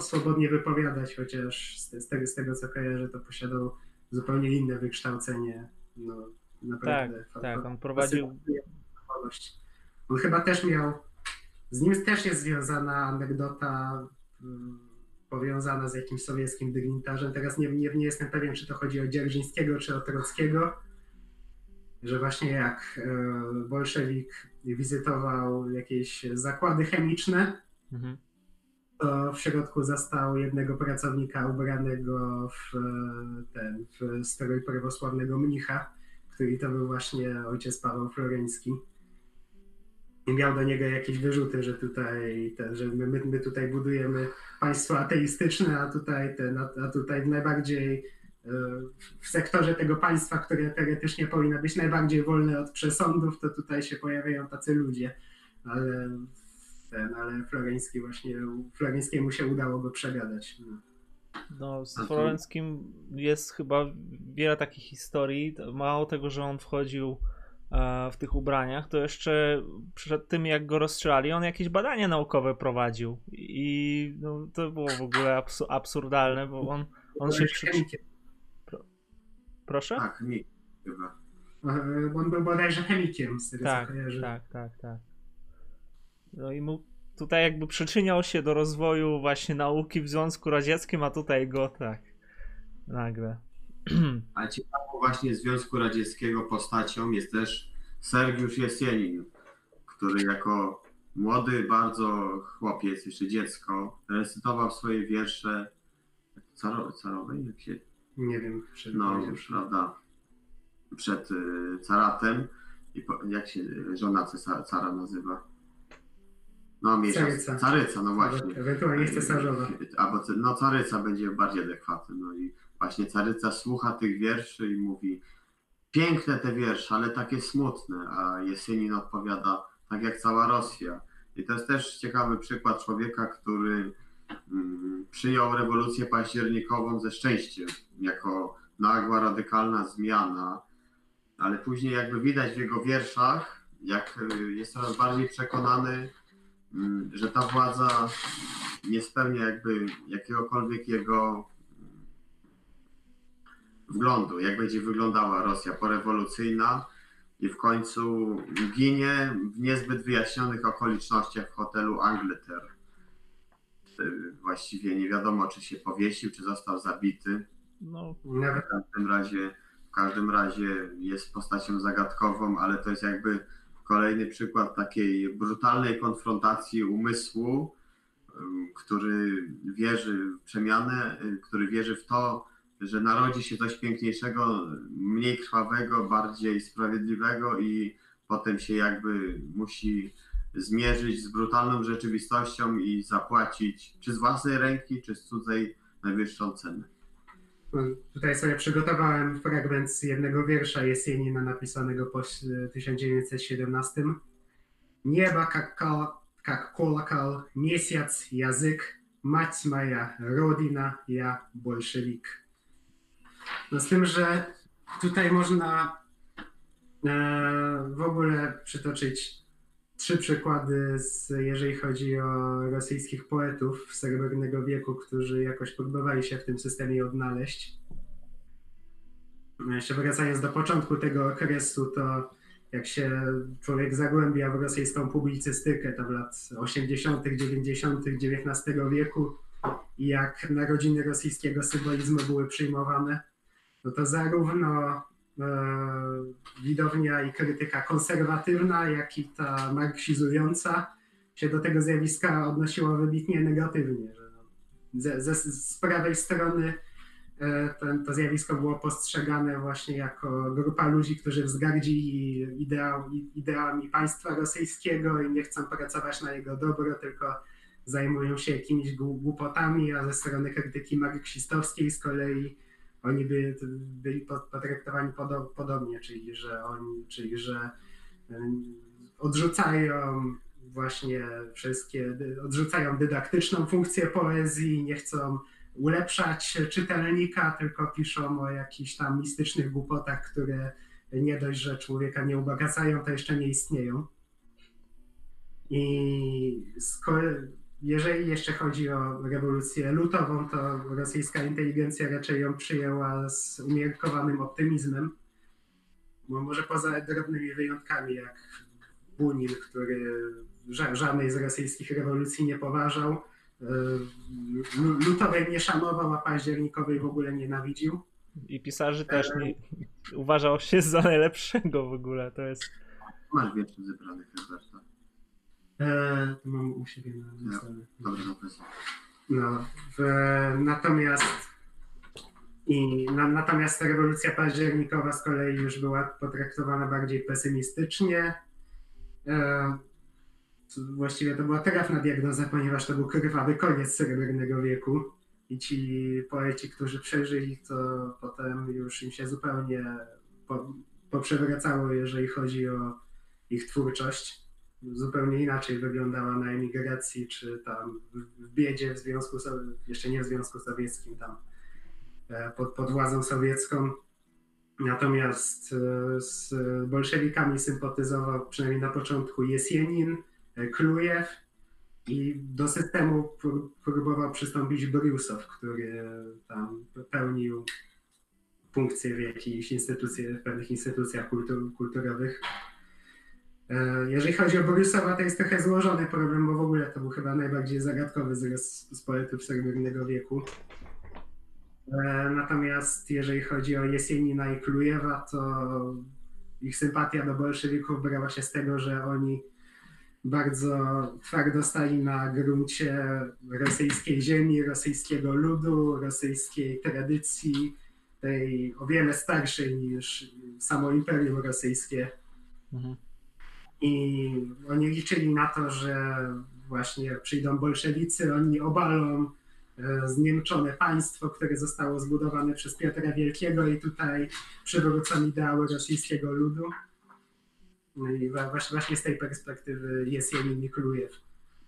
swobodnie wypowiadać, chociaż z, z, tego, z tego co kojarzę, to posiadał zupełnie inne wykształcenie. No, naprawdę. Tak, tak, on prowadził. On chyba też miał, z nim też jest związana anegdota mm, powiązana z jakimś sowieckim dygnitarzem. Teraz nie, nie, nie jestem pewien, czy to chodzi o Dzierżyńskiego, czy o Trockiego, że właśnie jak e, bolszewik wizytował jakieś zakłady chemiczne, Mhm. To w środku zastał jednego pracownika ubranego w e, ten w strój prawosławnego mnicha, który to był właśnie ojciec Paweł Floreński. I miał do niego jakieś wyrzuty, że tutaj, ten, że my, my, tutaj budujemy państwo ateistyczne, a tutaj, ten, a, a tutaj najbardziej e, w sektorze tego państwa, które teoretycznie powinno być najbardziej wolne od przesądów, to tutaj się pojawiają tacy ludzie. Ale ten, ale Floreński właśnie, Floreńskiemu się udało go przegadać. No. No, z Florenckim jest chyba wiele takich historii. Mało tego, że on wchodził e, w tych ubraniach, to jeszcze przed tym, jak go rozstrzelali, on jakieś badania naukowe prowadził. I no, to było w ogóle absu- absurdalne, bo on, on się Był przy... chemikiem. Proszę? Tak, mi chyba. E, On był bodajże chemikiem, z tego Tak, co kojarzę. tak, tak, tak. No i mu tutaj jakby przyczyniał się do rozwoju właśnie nauki w Związku Radzieckim, a tutaj go tak nagle. A ciekawą właśnie Związku Radzieckiego postacią jest też Sergiusz Jesienin, który jako młody bardzo chłopiec, jeszcze dziecko, recytował swoje wiersze caro, carowej, jak się, Nie wiem, czy no prawda, przed y, caratem. I po, jak się żona cesa- cara nazywa? No, mniejsza, Caryca. caryca, no właśnie. Ewentualnie cesarzowa. Albo no caryca będzie bardziej adekwatny. No i właśnie caryca słucha tych wierszy i mówi piękne te wiersze, ale takie smutne, a Jesienin odpowiada tak jak cała Rosja. I to jest też ciekawy przykład człowieka, który mm, przyjął rewolucję październikową ze szczęściem, jako nagła, radykalna zmiana, ale później jakby widać w jego wierszach, jak y, jest coraz bardziej przekonany, że ta władza nie spełnia jakby jakiegokolwiek jego mm, wglądu, jak będzie wyglądała Rosja porewolucyjna i w końcu ginie w niezbyt wyjaśnionych okolicznościach w hotelu Angleterre. Y, Właściwie nie wiadomo, czy się powiesił, czy został zabity. No, W każdym razie, w każdym razie jest postacią zagadkową, ale to jest jakby kolejny przykład takiej brutalnej konfrontacji umysłu, który wierzy w przemianę, który wierzy w to, że narodzi się coś piękniejszego, mniej krwawego, bardziej sprawiedliwego i potem się jakby musi zmierzyć z brutalną rzeczywistością i zapłacić czy z własnej ręki, czy z cudzej najwyższą cenę. no, tutaj sobie przygotowałem fragment z jednego wiersza Jesienina napisanego po 1917. Nieba как, кол- как колокол, месяц, языk, мать моя, родина, ja bolszewik. No z tym, że tutaj można e, w ogóle przytoczyć trzy przykłady, z, jeżeli chodzi o rosyjskich poetów Srebrnego wieku, którzy jakoś próbowali się w tym systemie odnaleźć. Jeszcze wracając do początku tego okresu, to jak się człowiek zagłębia w rosyjską publicystykę, to w lat 80., 90. XIX wieku jak narodziny rosyjskiego symbolizmu były przyjmowane, no to zarówno widownia i krytyka konserwatywna, jak i ta marksizująca się do tego zjawiska odnosiła wybitnie negatywnie. Ze, ze, z prawej strony e, ten, to zjawisko było postrzegane właśnie jako grupa ludzi, którzy wzgardzili ideał, ideałami państwa rosyjskiego i nie chcą pracować na jego dobro, tylko zajmują się jakimiś gł- głupotami, a ze strony krytyki marksistowskiej z kolei oni by, byli po- potraktowani podo, podobnie, czyli że oni, czyli że odrzucają właśnie wszystkie, odrzucają dydaktyczną funkcję poezji, nie chcą ulepszać czytelnika, tylko piszą o jakichś tam mistycznych głupotach, które nie dość, że człowieka nie ubogacają, to jeszcze nie istnieją. I sko- jeżeli jeszcze chodzi o rewolucję lutową, to rosyjska inteligencja raczej ją przyjęła z umiarkowanym optymizmem. Bo może poza drobnymi wyjątkami, jak Bunin, który ża- żadnej z rosyjskich rewolucji nie poważał, y, lu- lutowej nie szanował, a październikowej w ogóle nienawidził. I pisarzy też nie uważał się za najlepszego w ogóle. To jest. Masz wierszy zebranych, Herberta. E, to mam u siebie na stole. Dobra, dobra. No, w, natomiast i na, natomiast rewolucja październikowa z kolei już była potraktowana bardziej pesymistycznie. E, właściwie to była trafna diagnoza, ponieważ to był krwawy koniec Srebrnego wieku i ci poeci, którzy przeżyli, to potem już im się zupełnie po, poprzewracało, jeżeli chodzi o ich twórczość zupełnie inaczej wyglądała na emigracji, czy tam w- biedzie w Związku jeszcze nie w Związku Sowieckim, tam e, pod, pod władzą sowiecką. Natomiast e, z bolszewikami sympatyzował przynajmniej na początku Jesienin, e, Klujew i do systemu pró- próbował przystąpić Briusow, który tam pełnił funkcje w jakichś instytucjach, w pewnych instytucjach kultur, kulturowych. E, Jeżeli chodzi o Borysowa, to jest trochę złożony problem, bo w ogóle to był chyba najbardziej zagadkowy z, poetów Srebrnego wieku. E, Natomiast jeżeli chodzi o Jesienina i Klujewa, to ich sympatia do bolszewików brała się z tego, że oni bardzo twardo stali na gruncie rosyjskiej ziemi, rosyjskiego ludu, rosyjskiej tradycji, tej o wiele starszej niż samo Imperium Rosyjskie. Mhm. I oni liczyli na to, że właśnie przyjdą bolszewicy, oni obalą e, zniemczone państwo, które zostało zbudowane przez Piotra Wielkiego i tutaj przywrócą ideały rosyjskiego ludu. No i właśnie, właśnie z tej perspektywy jest Jenin i Klujew.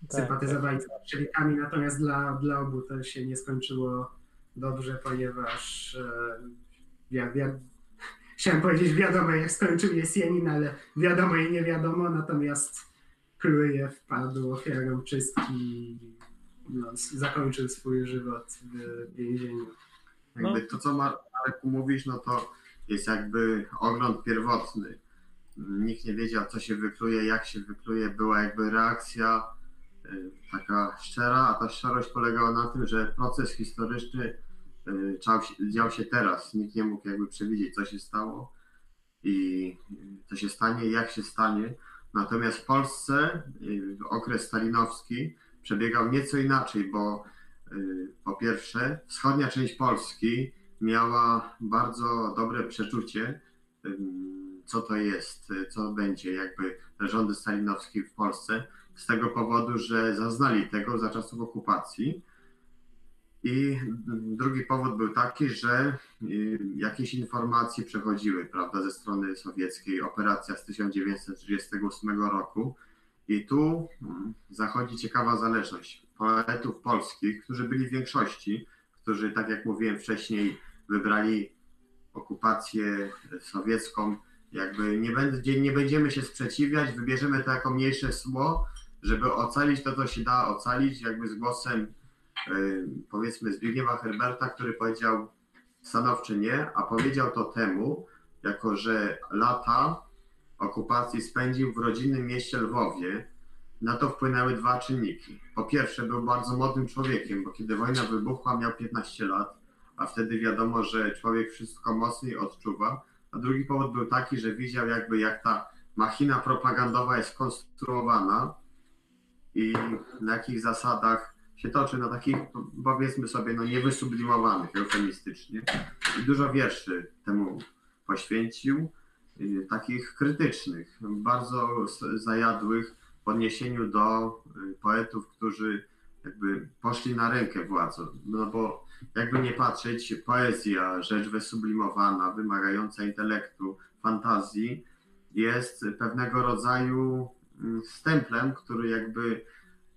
Tak, Sympatyzowali z bolszewikami, natomiast dla, dla obu to się nie skończyło dobrze, ponieważ e, ja, ja, chciałem powiedzieć wiadomo jak skończył Jesienin, ale wiadomo i nie wiadomo, natomiast Klujew padł ofiarą czystki no, zakończył swój żywot w więzieniu. Jakby to, co Marku mówisz, no to jest jakby ogląd pierwotny. Nikt nie wiedział, co się wykluje, jak się wykluje. Była jakby reakcja y, taka szczera, a ta szczerość polegała na tym, że proces historyczny się, dział się teraz. Nikt nie mógł jakby przewidzieć, co się stało i y, co się stanie, jak się stanie. Natomiast w Polsce y, okres stalinowski przebiegał nieco inaczej, bo y, po pierwsze, wschodnia część Polski miała bardzo dobre przeczucie, co to jest, y, co będzie jakby rządy stalinowskie w Polsce, z tego powodu, że zaznali tego za czasów okupacji. I drugi powód był taki, że y, jakieś informacje przechodziły, prawda, ze strony sowieckiej, operacja z 1938 roku. I tu mm, zachodzi ciekawa zależność poetów polskich, którzy byli w większości, którzy, tak jak mówiłem wcześniej, wybrali okupację sowiecką. Jakby nie, będzie, nie będziemy się sprzeciwiać, wybierzemy to jako mniejsze zło, żeby ocalić to, co się da ocalić, jakby z głosem powiedzmy Zbigniewa Herberta, który powiedział stanowczy nie, a powiedział to temu, jako że lata okupacji spędził w rodzinnym mieście Lwowie, na to wpłynęły dwa czynniki. Po pierwsze, był bardzo młodym człowiekiem, bo kiedy wojna wybuchła, miał 15 lat, a wtedy wiadomo, że człowiek wszystko mocniej odczuwa. A drugi powód był taki, że widział jakby jak ta machina propagandowa jest konstruowana i na jakich zasadach się toczy, na takich powiedzmy sobie, no niewysublimowanych eufemistycznie. I dużo wierszy temu poświęcił, y, takich krytycznych, bardzo zajadłych w odniesieniu do y, poetów, którzy jakby poszli na rękę władzom. No bo jakby nie patrzeć, poezja, rzecz wysublimowana, wymagająca intelektu, fantazji, jest pewnego rodzaju mm, stemplem, który jakby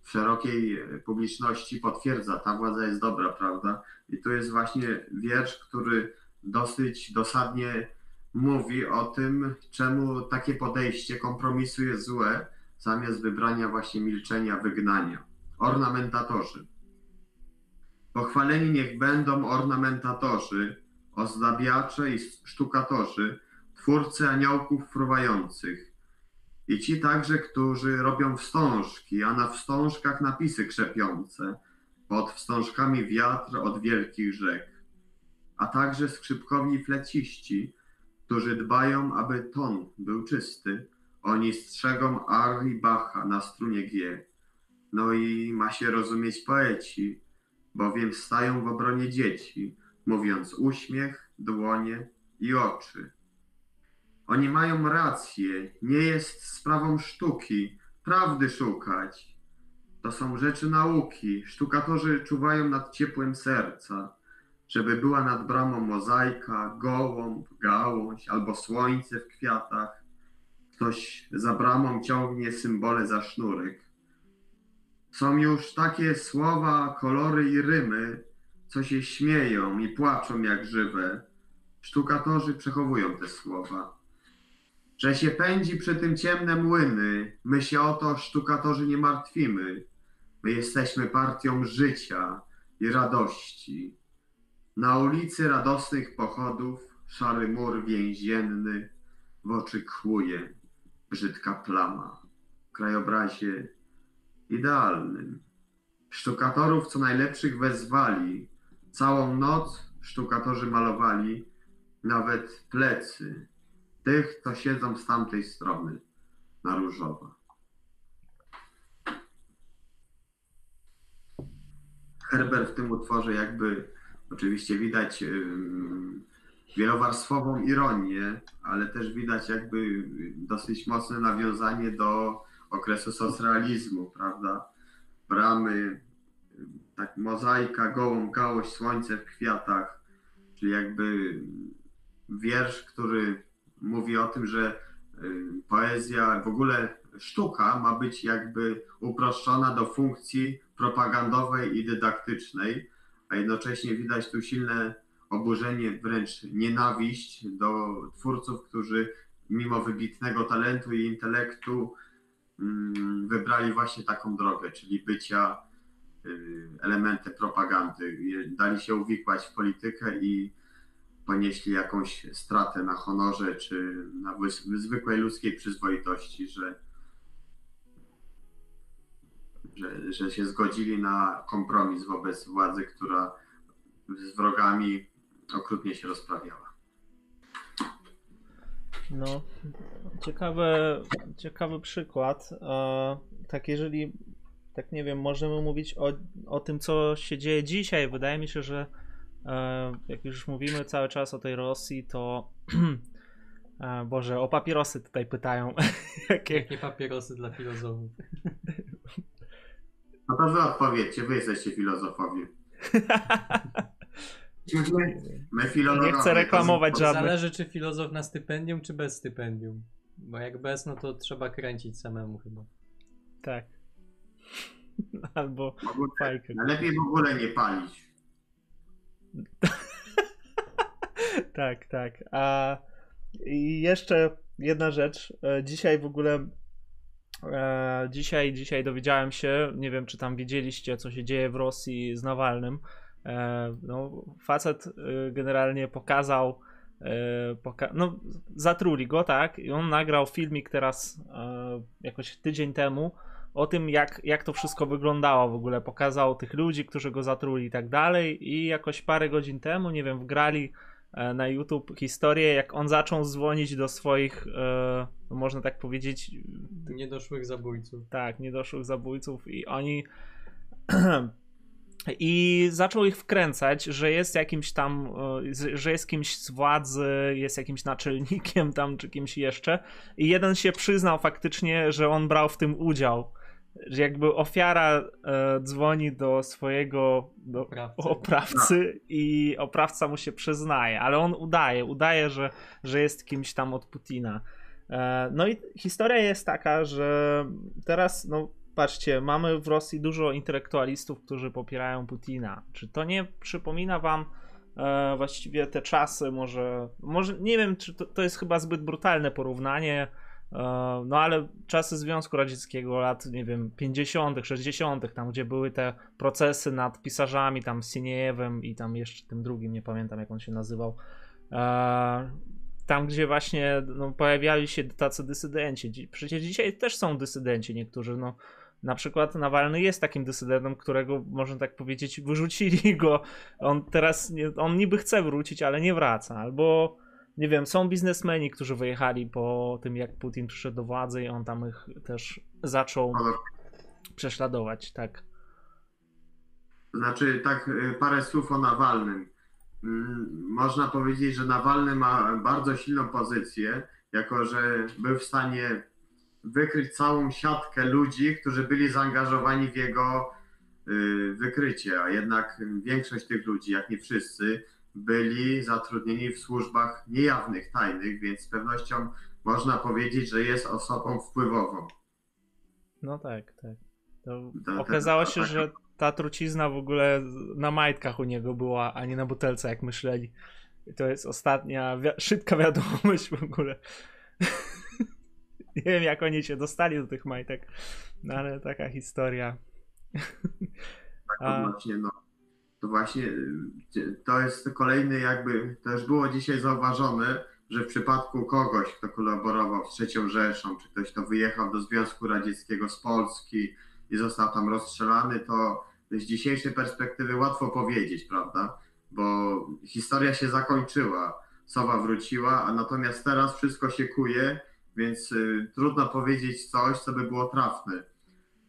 szerokiej publiczności potwierdza, ta władza jest dobra, prawda? I tu jest właśnie wiersz, który dosyć dosadnie mówi o tym, czemu takie podejście kompromisu jest złe, zamiast wybrania właśnie milczenia, wygnania. Ornamentatorzy. Pochwaleni niech będą ornamentatorzy, ozdabiacze i sztukatorzy, twórcy aniołków fruwających. I ci także, którzy robią wstążki, a na wstążkach napisy krzepiące, pod wstążkami wiatr od wielkich rzek, a także skrzypkowi fleciści, którzy dbają, aby ton był czysty. Oni strzegą Ari Bacha na strunie G. No i ma się rozumieć poeci, bowiem stają w obronie dzieci, mówiąc uśmiech, dłonie i oczy. Oni mają rację, nie jest sprawą sztuki, prawdy szukać. To są rzeczy nauki. Sztukatorzy czuwają nad ciepłem serca, żeby była nad bramą mozaika, gołąb, gałąź albo słońce w kwiatach. Ktoś za bramą ciągnie symbole za sznurek. Są już takie słowa, kolory i rymy, co się śmieją i płaczą jak żywe. Sztukatorzy przechowują te słowa. Że się pędzi przy tym ciemne młyny, my się o to sztukatorzy nie martwimy. My jesteśmy partią życia i radości. Na ulicy radosnych pochodów szary mur więzienny w oczy kłuje brzydka plama w krajobrazie idealnym. Sztukatorów co najlepszych wezwali. Całą noc sztukatorzy malowali nawet plecy tych, co siedzą z tamtej strony na różowo. Herbert w tym utworze jakby oczywiście widać wielowarstwową ironię, ale też widać jakby dosyć mocne nawiązanie do okresu socrealizmu, prawda? Bramy, tak mozaika, gołą gałość, słońce w kwiatach, czyli jakby wiersz, który mówi o tym, że y, poezja, w ogóle sztuka ma być jakby uproszczona do funkcji propagandowej i dydaktycznej, a jednocześnie widać tu silne oburzenie, wręcz nienawiść do twórców, którzy mimo wybitnego talentu i intelektu mm, wybrali właśnie taką drogę, czyli bycia y, elementem propagandy. Dali się uwikłać w politykę i ponieśli jakąś stratę na honorze czy na zwykłej ludzkiej przyzwoitości, że, że, że się zgodzili na kompromis wobec władzy, która z wrogami okrutnie się rozprawiała. No, ciekawy, ciekawy przykład. Tak, jeżeli, tak nie wiem, możemy mówić o, o tym, co się dzieje dzisiaj. Wydaje mi się, że E, jak już mówimy cały czas o tej Rosji, to e, Boże, o papierosy tutaj pytają. Jakie... Jakie papierosy dla filozofów? No to wy odpowiedzcie, wy jesteście filozofowie. My filologowie. Nie chcę reklamować żadnych. Zależy czy filozof na stypendium, czy bez stypendium. Bo jak bez, no to trzeba kręcić samemu chyba. Tak. Albo fajkę. Lepiej w ogóle nie palić. tak, tak. A jeszcze jedna rzecz. E, dzisiaj w ogóle e, dzisiaj, dzisiaj dowiedziałem się, nie wiem czy tam widzieliście, co się dzieje w Rosji z Nawalnym. E, no, facet generalnie pokazał, poka no, zatruli go, tak? I on nagrał filmik teraz jakoś tydzień temu o tym, jak, jak to wszystko wyglądało w ogóle. Pokazał tych ludzi, którzy go zatruli i tak dalej. I jakoś parę godzin temu, nie wiem, wgrali e, na YouTube historię, jak on zaczął dzwonić do swoich, e, no można tak powiedzieć, niedoszłych zabójców. Tak, niedoszłych zabójców i oni i zaczął ich wkręcać, że jest jakimś tam, e, że jest kimś z władzy, jest jakimś naczelnikiem tam, czy kimś jeszcze. I jeden się przyznał faktycznie, że on brał w tym udział że jakby ofiara e, dzwoni do swojego do oprawcy. oprawcy i oprawca mu się przyznaje, ale on udaje, udaje, że, że jest kimś tam od Putina. E, no i historia jest taka, że teraz, no patrzcie, mamy w Rosji dużo intelektualistów, którzy popierają Putina. Czy to nie przypomina wam e, właściwie te czasy, może, może nie wiem, czy to, to jest chyba zbyt brutalne porównanie, no ale czasy Związku Radzieckiego, lat, nie wiem, 50., 60., tam gdzie były te procesy nad pisarzami, tam Siniejewem i tam jeszcze tym drugim, nie pamiętam jak on się nazywał. E, tam, gdzie właśnie no, pojawiali się tacy dysydenci. Przecież dzisiaj też są dysydenci niektórzy, no. Na przykład Nawalny jest takim dysydentem, którego można tak powiedzieć wyrzucili go. On teraz, on niby chce wrócić, ale nie wraca. Albo nie wiem, są biznesmeni, którzy wyjechali po tym, jak Putin przyszedł do władzy i on tam ich też zaczął prześladować, tak. Znaczy, tak y, parę słów o Nawalnym. Mm, Można powiedzieć, że Nawalny ma bardzo silną pozycję, jako że był w stanie wykryć całą siatkę ludzi, którzy byli zaangażowani w jego y, wykrycie, a jednak większość tych ludzi, jak nie wszyscy, byli zatrudnieni w służbach niejawnych, tajnych, więc z pewnością można powiedzieć, że jest osobą wpływową. No tak, tak. To okazało się, ta- że ta trucizna w ogóle na majtkach u niego była, a nie na butelce, jak myśleli. I to jest ostatnia wi- szybka wiadomość w ogóle. nie wiem, jak oni się dostali do tych majtek, no ale taka historia. To A, właśnie, no, to właśnie y, to jest kolejny jakby, to już było dzisiaj zauważone, że w przypadku kogoś, kto kolaborował z trzecią Rzeszą, czy ktoś, kto wyjechał do Związku Radzieckiego z Polski i został tam rozstrzelany, to z dzisiejszej perspektywy łatwo powiedzieć, prawda? Bo historia się zakończyła, sowa wróciła, a natomiast teraz wszystko się kuje, więc y, trudno powiedzieć coś, co by było trafne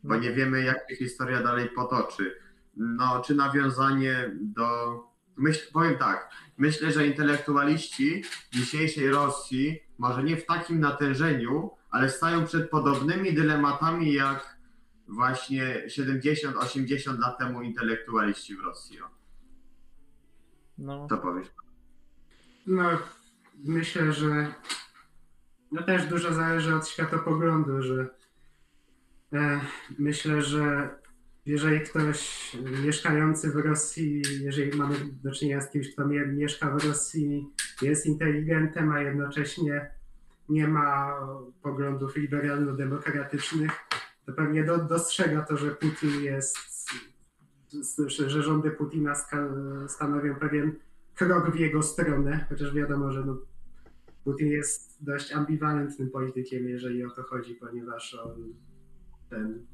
bo no, nie wiemy, jak się historia dalej potoczy. No, czy nawiązanie do. Myśl, powiem tak, myślę, że intelektualiści dzisiejszej Rosji, może nie w takim natężeniu, ale stają przed podobnymi dylematami jak właśnie 70-80 lat temu intelektualiści w Rosji. No, Co powiesz? No, myślę, że no też dużo zależy od światopoglądu, że e, myślę, że jeżeli ktoś mieszkający w Rosji, jeżeli mamy do czynienia z kimś, kto mie, mieszka w Rosji, jest inteligentem, a jednocześnie nie ma poglądów liberalno-demokratycznych, to pewnie do, dostrzega to, że Putin jest, że rządy Putina stanowią pewien krok w jego stronę, chociaż wiadomo, że no, Putin jest dość ambiwalentnym politykiem, jeżeli o to chodzi, ponieważ on ten,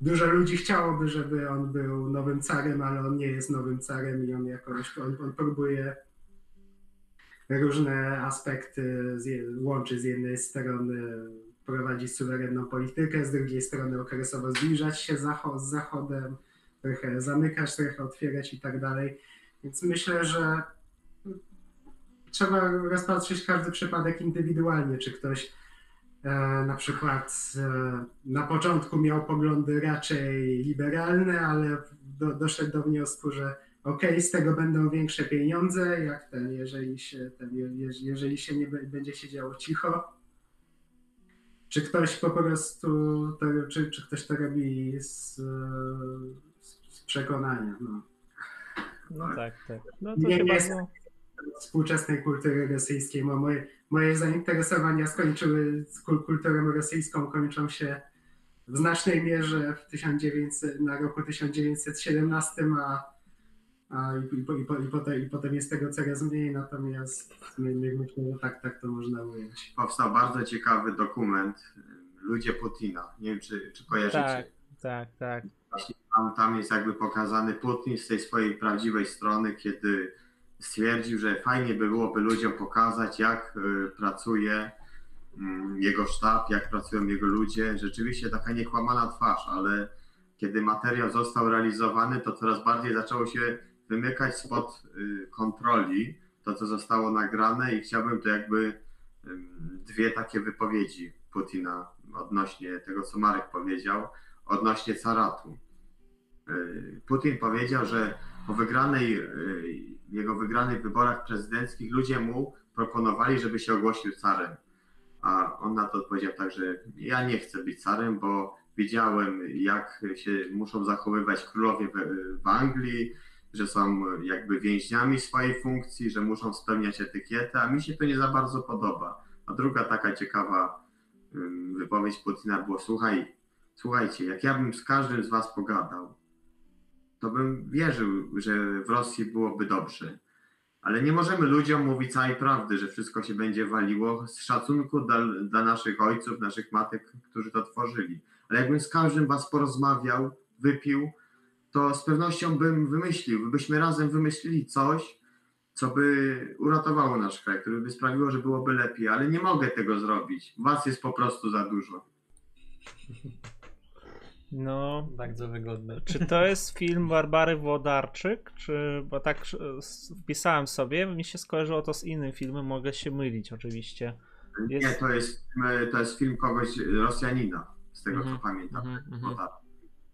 dużo ludzi chciałoby, żeby on był nowym carem, ale on nie jest nowym carem i on jakoś on, on próbuje różne aspekty z, łączy z jednej strony prowadzić suwerenną politykę, z drugiej strony okresowo zbliżać się z Zachodem, trochę zamykać, trochę otwierać i tak dalej. Więc myślę, że trzeba rozpatrzyć każdy przypadek indywidualnie, czy ktoś na przykład e, na początku miał poglądy raczej liberalne, ale do, doszedł do wniosku, że okej, z tego będą większe pieniądze, jak ten, jeżeli się, ten, je- je- jeżeli się nie będzie się działo cicho. Czy ktoś po prostu, to, czy, czy ktoś to robi z, e, z przekonania? No. no tak, tak. No to Nie, chyba nie. było... współczesnej kultury rosyjskiej. Bo moje, moje zainteresowania skończyły z kul- kulturą rosyjską, kończą się w znacznej mierze w 1900, na roku 1917, a, a i, i, po- i, po- i, potem, i potem jest tego coraz mniej, natomiast my- my- myślę, że tak, tak to można ująć. Powstał bardzo ciekawy dokument Ludzie Putina. Nie wiem, czy, czy kojarzycie. Tak, tak, tak. Tam, tam jest jakby pokazany Putin z tej swojej prawdziwej strony, kiedy stwierdził, że fajnie by byłoby ludziom pokazać, jak y, pracuje mm, jego sztab, jak pracują jego ludzie. Rzeczywiście taka niekłamana twarz, ale kiedy materiał został realizowany, to coraz bardziej zaczęło się wymykać spod y, kontroli to, co zostało nagrane i chciałbym to jakby dwie takie wypowiedzi Putina odnośnie tego, co Marek powiedział, odnośnie caratu. Y, Putin powiedział, że po wygranej, jego wygranych wyborach prezydenckich ludzie mu proponowali, żeby się ogłosił carem. A on na to odpowiedział tak, że ja nie chcę być carem, bo widziałem, jak się muszą zachowywać królowie w, w Anglii, że są jakby więźniami swojej funkcji, że muszą spełniać etykietę, a mi się to nie za bardzo podoba. A druga taka ciekawa wypowiedź Putina było, słuchaj, słuchajcie, jak ja bym z każdym z was pogadał, to bym wierzył, że w Rosji byłoby dobrze. Ale nie możemy ludziom mówić całej prawdy, że wszystko się będzie waliło z szacunku dla, dla naszych ojców, naszych matek, którzy to tworzyli. Ale jakbym z każdym was porozmawiał, wypił, to z pewnością bym wymyślił, byśmy razem wymyślili coś, co by uratowało nasz kraj, które by sprawiło, że byłoby lepiej, ale nie mogę tego zrobić. Was jest po prostu za dużo. No, Bardzo wygodne. czy to jest film Barbary Włodarczyk, czy, bo tak e, wpisałem sobie, mi się skojarzyło to z innym filmem, mogę się mylić oczywiście. Nie, Jest- to jest, to jest film kogoś, Rosjanina, z tego Mhm, co pamiętam. mhm, No mhm. tak.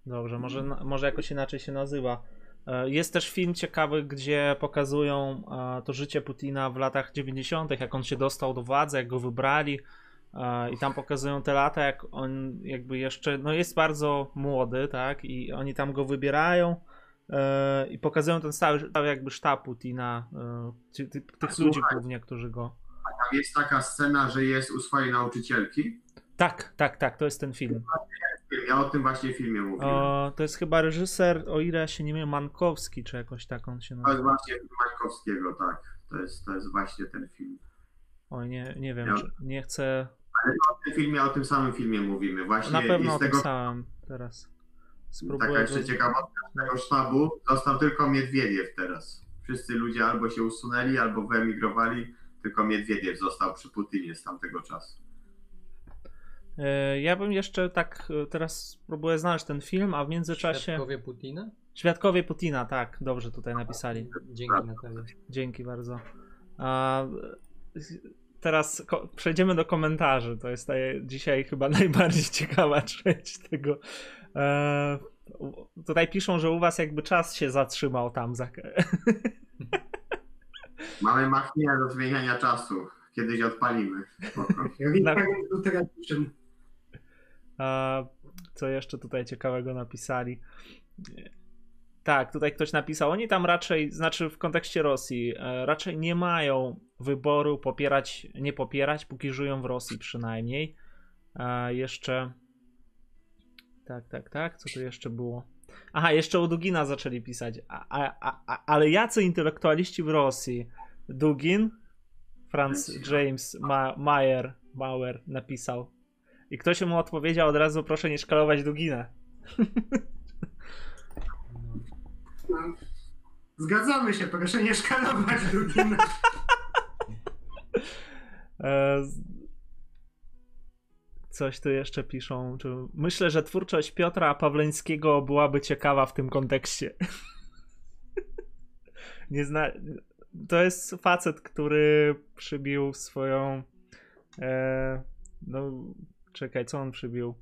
Dobrze, może, może jakoś inaczej się nazywa. E, Jest też film ciekawy, gdzie pokazują e, to życie Putina w latach 90., jak on się dostał do władzy, jak go wybrali. I tam pokazują te lata, jak on jakby jeszcze, no jest bardzo młody, tak? I oni tam go wybierają e, i pokazują ten cały, cały jakby sztab Putina, e, ty, ty, tych Słuchaj. ludzi głównie, którzy go. Tam jest taka scena, że jest u swojej nauczycielki. Tak, tak, tak, to jest ten film. Ja o tym właśnie filmie mówiłem. O, to jest chyba reżyser, o ile się nie mylę, Mankowski, czy jakoś tak on się To nazywa. jest właśnie Mańkowskiego, tak. To jest, to jest właśnie ten film. Oj, nie, nie wiem, Ja- czy nie chcę. O tym filmie, o tym samym filmie mówimy. Właśnie Na pewno i o z tym tego samym teraz. taka Spróbuję. jeszcze Go... ciekawostka z tego sztabu. Został tylko Miedwiediew teraz. Wszyscy ludzie albo się usunęli, albo wyemigrowali. Tylko Miedwiediew został przy Putinie z tamtego czasu. E, Ja bym jeszcze tak e, teraz spróbuję znaleźć ten film, a w międzyczasie. Świadkowie Putina? Świadkowie Putina, tak, dobrze tutaj napisali. Dzięki Natalia. Dzięki bardzo. Teraz ko- przejdziemy do komentarzy. To jest dzisiaj chyba najbardziej ciekawa część tego. E, tutaj piszą, że u was jakby czas się zatrzymał tam. Za... Mamy machinę do zmieniania czasu. Kiedyś odpalimy. Na- co jeszcze tutaj ciekawego napisali? Tak, tutaj ktoś napisał, oni tam raczej, znaczy w kontekście Rosji, e, raczej nie mają wyboru popierać, nie popierać, póki żyją w Rosji przynajmniej. A jeszcze. Tak, tak, tak. Co tu jeszcze było? Aha, jeszcze u Dugina zaczęli pisać. A, a, a, ale jacy intelektualiści w Rosji? Dugin, Franz James Ma Mayer, Mauer napisał. I ktoś mu odpowiedział od razu, proszę nie szkalować Dugina. No. Zgadzamy się, proszę nie szkalować. E, Coś tu jeszcze piszą. Myślę, że twórczość Piotra Pawleńskiego byłaby ciekawa w tym kontekście. Nie zna... To jest facet, który przybił swoją. E... No, czekaj, co on przybił?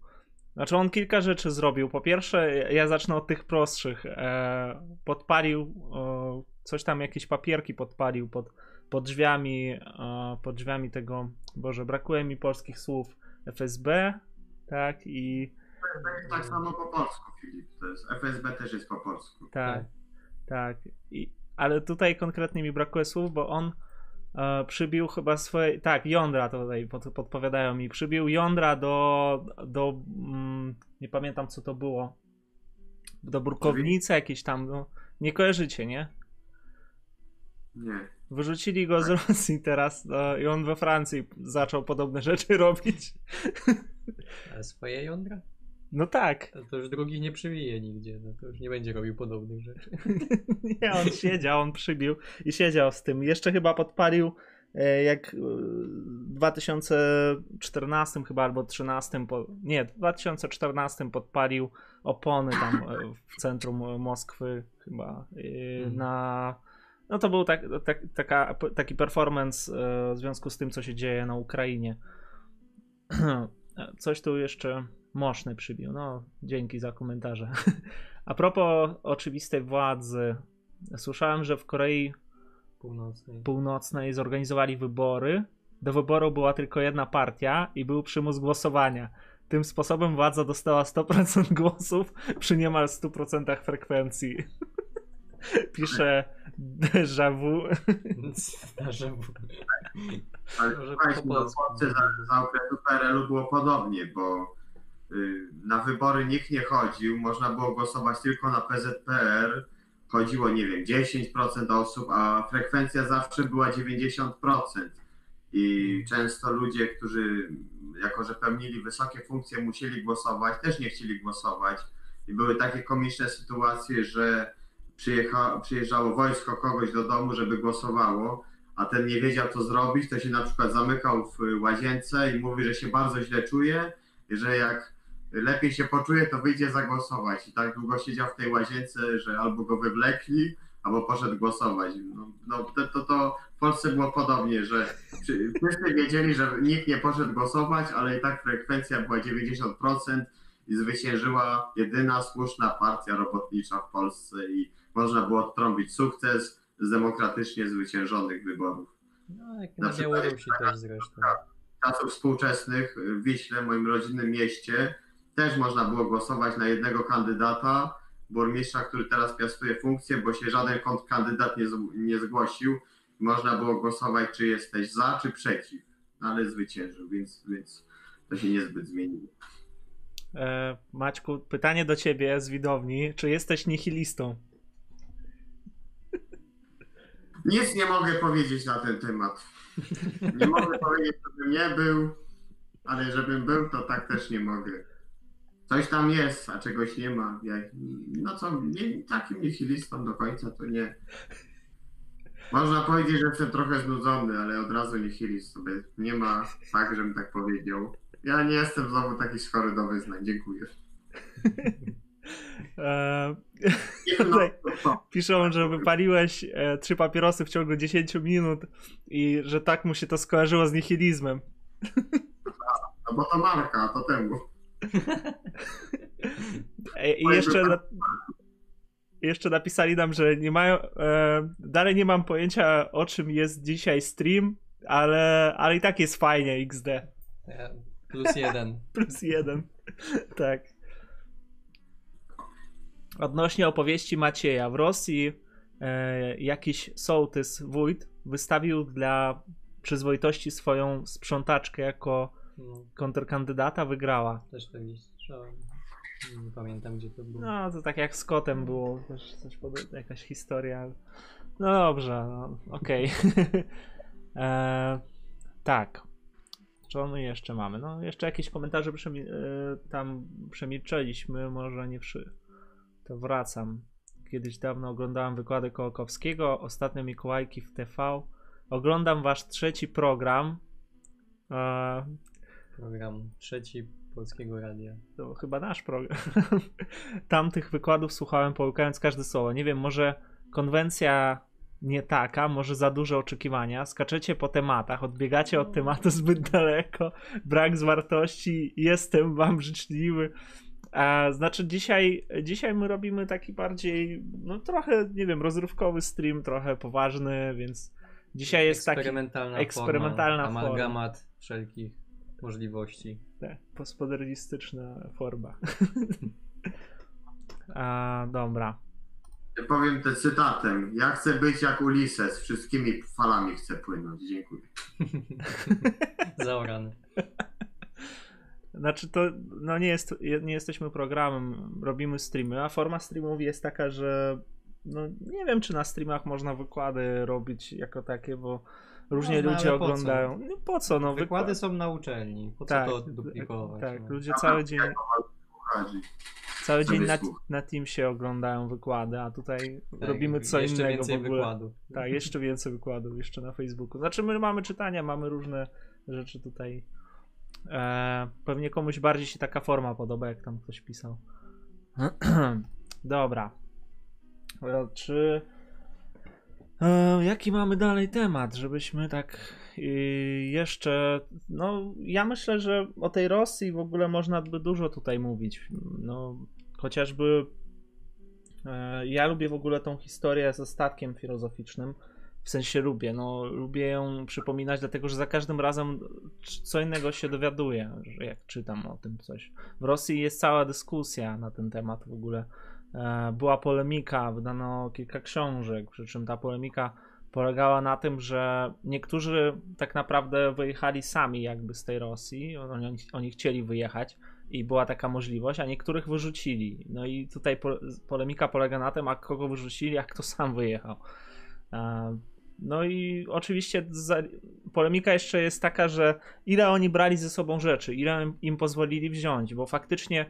Znaczy, on kilka rzeczy zrobił. Po pierwsze, ja zacznę od tych prostszych. E... Podpalił o, coś tam, jakieś papierki podpalił pod, pod drzwiami, e, pod drzwiami tego, Boże, brakuje mi polskich słów, FSB, tak, i To jest tak samo po polsku, Filip. To jest, FSB też jest po polsku. tak, tak, i, ale tutaj konkretnie mi brakuje słów, bo on e, przybił chyba swoje, tak, jądra tutaj pod, podpowiadają mi, przybił jądra do, do mm, nie pamiętam co to było, do brukownicy jakieś tam, no, nie kojarzycie, nie? Nie. Wyrzucili go z Rosji teraz no, i on we Francji zaczął podobne rzeczy robić. Ale swoje jądra? No tak. To, to już drugich nie przywije nigdzie, no to już nie będzie robił podobnych rzeczy. Nie, on siedział, on przybił i siedział z tym. Jeszcze chyba podpalił e, jak e, w 2014 chyba albo 13, po, nie, w 2014 podpalił opony tam e, w centrum Moskwy chyba Mhm. na no to był tak, tak, taka, taki performance w związku z tym, co się dzieje na Ukrainie. Coś tu jeszcze Moszny przybił. No, dzięki za komentarze. A propos oczywistej władzy, słyszałem, że w Korei Północnej. Północnej zorganizowali wybory. Do wyboru była tylko jedna partia i był przymus głosowania. Tym sposobem władza dostała 100% głosów przy niemal 100% frekwencji. Pisze déjà vu. Że- Ale Może po no, polsku. Za, za okresu PRL-u było podobnie, bo na wybory nikt nie chodził, można było głosować tylko na PZPR, chodziło, nie wiem, 10% osób, a frekwencja zawsze była 90%. I często ludzie, którzy jako że pełnili wysokie funkcje, musieli głosować, też nie chcieli głosować. I były takie komiczne sytuacje, że przyjeżdżało wojsko kogoś do domu, żeby głosowało, a ten nie wiedział, co zrobić, to się na przykład zamykał w łazience i mówi, że się bardzo źle czuje, że jak lepiej się poczuje, to wyjdzie zagłosować. I tak długo siedział w tej łazience, że albo go wywlekli, albo poszedł głosować. No, no to, to, to w Polsce było podobnie, że wszyscy wiedzieli, że nikt nie poszedł głosować, ale i tak frekwencja była 90% i zwyciężyła jedyna słuszna partia robotnicza w Polsce i można było odtrąbić sukces z demokratycznie zwyciężonych wyborów. No, jak na, na Białorusi też zresztą. Czasów współczesnych w Wiśle, moim rodzinnym mieście, też można było głosować na jednego kandydata, burmistrza, który teraz piastuje funkcję, bo się żaden kontrkandydat nie, nie zgłosił. Można było głosować, czy jesteś za, czy przeciw, ale zwyciężył, więc, więc to się niezbyt zmieniło. E, Maćku, pytanie do ciebie z widowni. Czy jesteś nihilistą? Nic nie mogę powiedzieć na ten temat. Nie mogę powiedzieć, żebym nie był, ale żebym był, to tak też nie mogę. Coś tam jest, a czegoś nie ma. No co, nie, takim nihilistą do końca to nie. Można powiedzieć, że jestem trochę znudzony, ale od razu nihilist sobie nie ma tak, żebym tak powiedział. Ja nie jestem znowu taki schory do wyznań. Dziękuję. Eee, tutaj piszą, że wypaliłeś e, trzy papierosy w ciągu 10 minut i że tak mu się to skojarzyło z nihilizmem. No bo to marka, to temu. E, I jeszcze, na, jeszcze napisali nam, że nie mają. E, dalej nie mam pojęcia o czym jest dzisiaj stream, ale, ale i tak jest fajnie XD. Plus jeden. Plus jeden. tak. Odnośnie opowieści Macieja. W Rosji e, jakiś sołtys, wójt, wystawił dla przyzwoitości swoją sprzątaczkę jako. Kontrkandydata, wygrała. Też to gdzieś słyszałem. Nie pamiętam gdzie to było. No, to tak jak z kotem było, też coś podobnego, jakaś historia. No dobrze, no, okej. Okay. e, tak. Co my jeszcze mamy? No, jeszcze jakieś komentarze przemi e, tam przemilczeliśmy, może nie wszy. To wracam. Kiedyś dawno oglądałem wykłady Kołakowskiego, ostatnio Mikołajki w TV. Oglądam wasz trzeci program. Program trzeci Polskiego Radia. To chyba nasz program. Tamtych wykładów słuchałem połykając każde słowo. Nie wiem, może konwencja nie taka, może za duże oczekiwania, skaczecie po tematach, odbiegacie od tematu zbyt daleko, brak zwartości, jestem wam życzliwy. A, znaczy dzisiaj, dzisiaj my robimy taki bardziej, no trochę, nie wiem, rozrywkowy stream, trochę poważny, więc dzisiaj jest taki eksperymentalna forma, amalgamat wszelkich możliwości. Tak, postmodernistyczna forma. A, dobra powiem te cytatem. Ja chcę być jak Ulises, wszystkimi falami chcę płynąć. Dziękuję. Zaorany. Znaczy to, no nie, jest, nie jesteśmy programem, robimy streamy, a forma streamów jest taka, że no nie wiem, czy na streamach można wykłady robić jako takie, bo różnie no, ludzie oglądają. Po no po co? No, wykłady są na uczelni, po co tak, to duplikować? Tak, no. ludzie cały dzień... Cały dzień na, na Teamsie oglądają wykłady, a tutaj tak, robimy co jeszcze innego więcej w ogóle. Wykładów. Tak, jeszcze więcej wykładów, jeszcze na Facebooku. Znaczy my mamy czytania, mamy różne rzeczy tutaj. E, pewnie komuś bardziej się taka forma podoba, jak tam ktoś pisał. Dobra. E, czy e, jaki mamy dalej temat, żebyśmy tak i jeszcze, no ja myślę, że o tej Rosji w ogóle można by dużo tutaj mówić. No, chociażby e, ja lubię w ogóle tą historię ze statkiem filozoficznym. W sensie lubię, no lubię ją przypominać, dlatego że za każdym razem co innego się dowiaduję, jak czytam o tym coś. W Rosji jest cała dyskusja na ten temat w ogóle. E, była polemika, wydano kilka książek, przy czym ta polemika polegała na tym, że niektórzy tak naprawdę wyjechali sami jakby z tej Rosji, oni, oni chcieli wyjechać, i była taka możliwość, a niektórych wyrzucili. No i tutaj po, polemika polega na tym, a kogo wyrzucili, a kto sam wyjechał. No i oczywiście polemika jeszcze jest taka, że ile oni brali ze sobą rzeczy, ile im pozwolili wziąć, bo faktycznie e,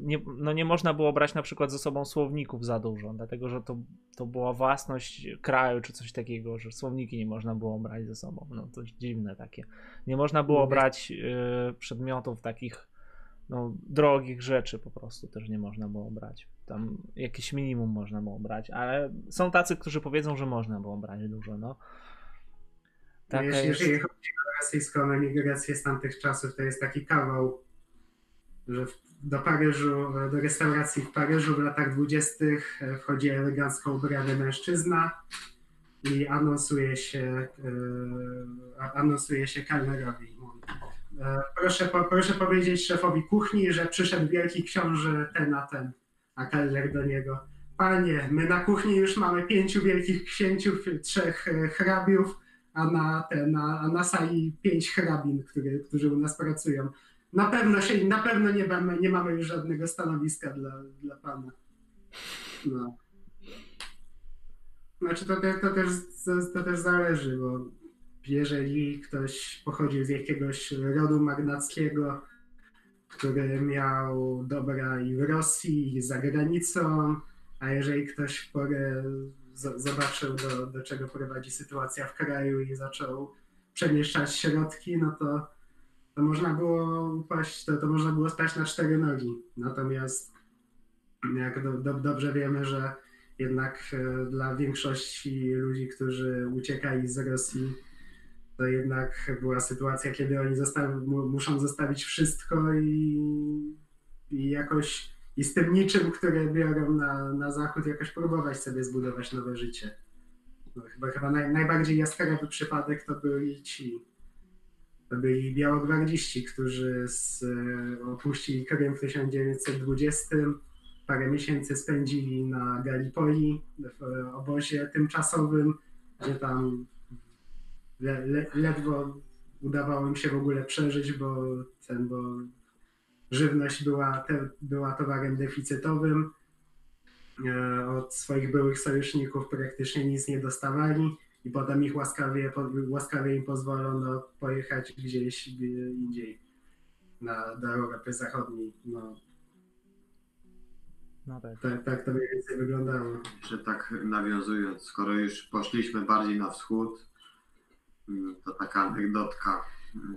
nie, no nie można było brać na przykład ze sobą słowników za dużo, dlatego że to, to była własność kraju czy coś takiego, że słowniki nie można było brać ze sobą. No to dziwne takie. Nie można było brać e, przedmiotów takich no, drogich rzeczy po prostu też nie można było brać. Tam jakieś minimum można było brać, ale są tacy, którzy powiedzą, że można było brać dużo. No. Taka jeżeli, jest... jeżeli chodzi o rosyjską emigrację z tamtych czasów, to jest taki kawał, że do Paryżu, do restauracji w Paryżu w latach dwudziestych e, wchodzi elegancko ubrany mężczyzna i anonsuje się, yy, anonsuje się kelnerowi. E, proszę, proszę powiedzieć szefowi kuchni, że przyszedł wielki książę ten a ten, a kelner do niego. Panie, my na kuchni już mamy pięciu wielkich księciów, trzech e, hrabiów, a na, te, na, a na sali pięć hrabin, które, którzy u nas pracują. Na pewno, się, na pewno nie, mamy, nie mamy już żadnego stanowiska dla, dla pana. No. Znaczy to, to, też, to też zależy, bo jeżeli ktoś pochodził z jakiegoś rodu magnackiego, który miał dobra i w Rosji, i za granicą, a jeżeli ktoś w porę zobaczył, do, do czego prowadzi sytuacja w kraju i zaczął przemieszczać środki, no to, to można było upaść, to, to można było spać na cztery nogi. Natomiast jak do, do, dobrze wiemy, że jednak e, dla większości ludzi, którzy uciekali z Rosji, to jednak była sytuacja, kiedy oni muszą zostawić wszystko i, i jakoś i z tym niczym, które biorą na, na zachód, jakoś próbować sobie zbudować nowe życie. No, chyba chyba naj, najbardziej jaskrawy przypadek to byli ci, to byli białogwardziści, którzy z, opuścili Krym w 1920. Parę miesięcy spędzili na Galipoli, w obozie tymczasowym, gdzie tam le, le, ledwo udawało im się w ogóle przeżyć, bo ten, bo żywność była, te, była towarem deficytowym. E, od swoich byłych sojuszników praktycznie nic nie dostawali i potem ich łaskawie, łaskawie im pozwolono pojechać gdzieś indziej na, do Europy Zachodniej. No. No tak. tak. Tak to mniej więcej wyglądało. Że tak nawiązując, skoro już poszliśmy bardziej na wschód, to taka anegdotka.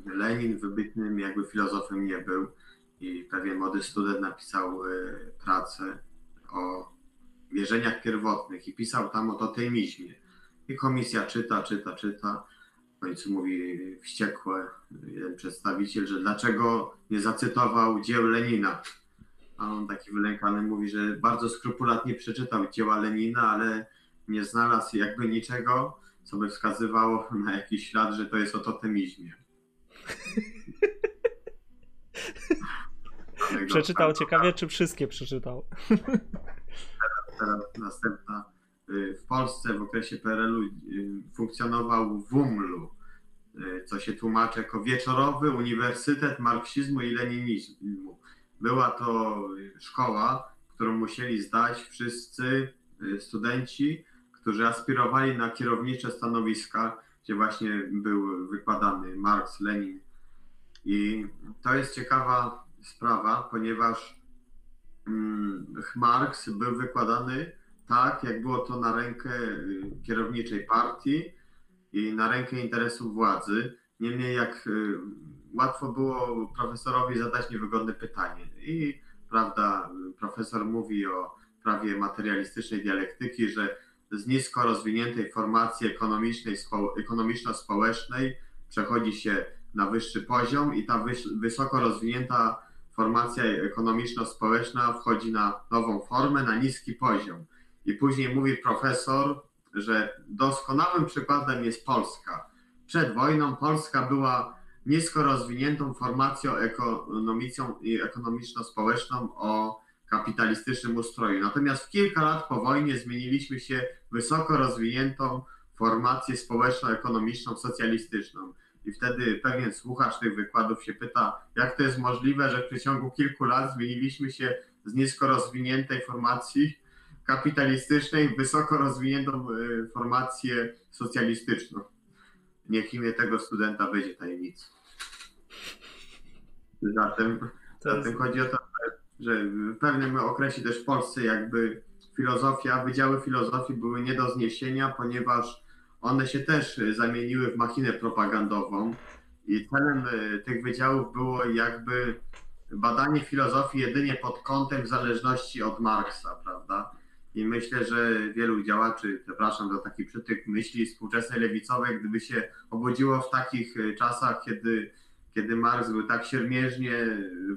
Lenin wybitnym jakby filozofem nie był i pewien młody student napisał y, pracę o wierzeniach pierwotnych i pisał tam o totemizmie. I komisja czyta, czyta, czyta. W końcu mówi wściekłe jeden przedstawiciel, że dlaczego nie zacytował dzieł Lenina. A on taki wylękany mówi, że bardzo skrupulatnie przeczytał dzieła Lenina, ale nie znalazł jakby niczego, co by wskazywało na jakiś ślad, że to jest o totemizmie. przeczytał ciekawie, czy wszystkie przeczytał? Teraz, teraz następna. Y, w Polsce w okresie PRL-u y, funkcjonował WUML-u, y, co się tłumaczy jako Wieczorowy Uniwersytet Marksizmu i Leninizmu. Była to szkoła, którą musieli zdać wszyscy studenci którzy aspirowali na kierownicze stanowiska, gdzie właśnie był wykładany Marx, Lenin. I to jest ciekawa sprawa, ponieważ mm, Marx był wykładany tak, jak było to na rękę y, kierowniczej partii i na rękę interesów władzy. Niemniej jak y, łatwo było profesorowi zadać niewygodne pytanie. I prawda, profesor mówi o prawie materialistycznej dialektyki, że z nisko rozwiniętej formacji ekonomicznej, ekonomiczno-społecznej przechodzi się na wyższy poziom i ta wysoko rozwinięta formacja ekonomiczno-społeczna wchodzi na nową formę, na niski poziom. I później mówi profesor, że doskonałym przykładem jest Polska. Przed wojną Polska była nisko rozwiniętą formacją ekonomiczną i ekonomiczno-społeczną o kapitalistycznym ustroju. Natomiast w kilka lat po wojnie zmieniliśmy się wysoko rozwiniętą formację społeczno-ekonomiczną, socjalistyczną. i wtedy pewien słuchacz tych wykładów się pyta, jak to jest możliwe, że w przeciągu kilku lat zmieniliśmy się z nisko rozwiniętej formacji kapitalistycznej wysoko rozwiniętą y, formację socjalistyczną. Niech imię tego studenta będzie tajemnicą. Zatem, To jest, zatem chodzi o to, że w pewnym okresie też w Polsce jakby filozofia, wydziały filozofii były nie do zniesienia, ponieważ one się też zamieniły w machinę propagandową i celem y, tych wydziałów było jakby badanie filozofii jedynie pod kątem zależności od Marksa, prawda? I myślę, że wielu działaczy, przepraszam za taki przytyk myśli współczesnej lewicowej, gdyby się obudziło w takich y, czasach, kiedy, kiedy Marks był tak siermiężnie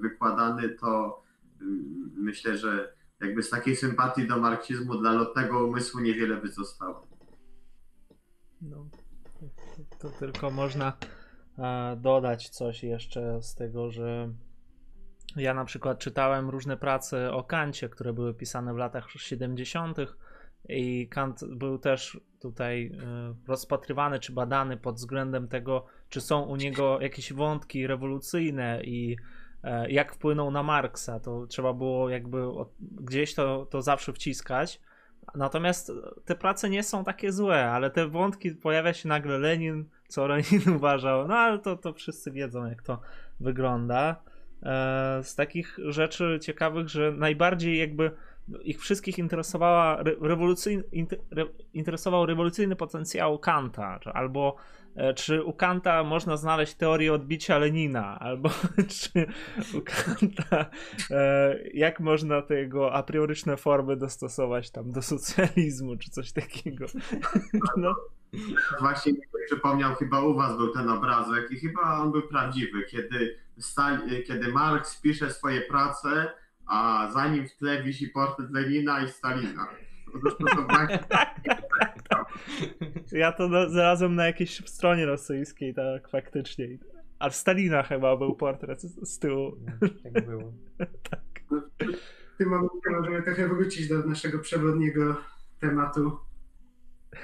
wykładany, to y, myślę, że jakby z takiej sympatii do marksizmu dla lotnego umysłu niewiele by zostało. no, to tylko można e, dodać coś jeszcze z tego, że ja na przykład czytałem różne prace o Kancie, które były pisane w latach 70. i Kant był też tutaj e, rozpatrywany czy badany pod względem tego, czy są u niego jakieś wątki rewolucyjne i e, jak wpłynął na Marksa. To trzeba było jakby gdzieś to, to zawsze wciskać. Natomiast te prace nie są takie złe, ale te wątki pojawia się nagle Lenin, co Lenin uważał. No ale to, to wszyscy wiedzą, jak to wygląda. E, z takich rzeczy ciekawych, że najbardziej jakby ich wszystkich interesowała re, rewolucyjny, inter, re, interesował rewolucyjny potencjał Kanta, albo e, czy u Kanta można znaleźć teorię odbicia Lenina, albo czy u Kanta e, jak można te jego a prioryczne formy dostosować tam do socjalizmu, czy coś takiego. No, Właśnie przypomniał, chyba u was był ten obrazek i chyba on był prawdziwy, kiedy, kiedy Marx pisze swoje prace, a za nim w tle wisi portret Lenina i Stalina. Właśnie ja to na, znalazłem na jakiejś stronie rosyjskiej, tak faktycznie. A Stalina chyba był portret z, z tyłu. Tak było. W tym momencie możemy trochę wrócić do naszego przewodniego tematu.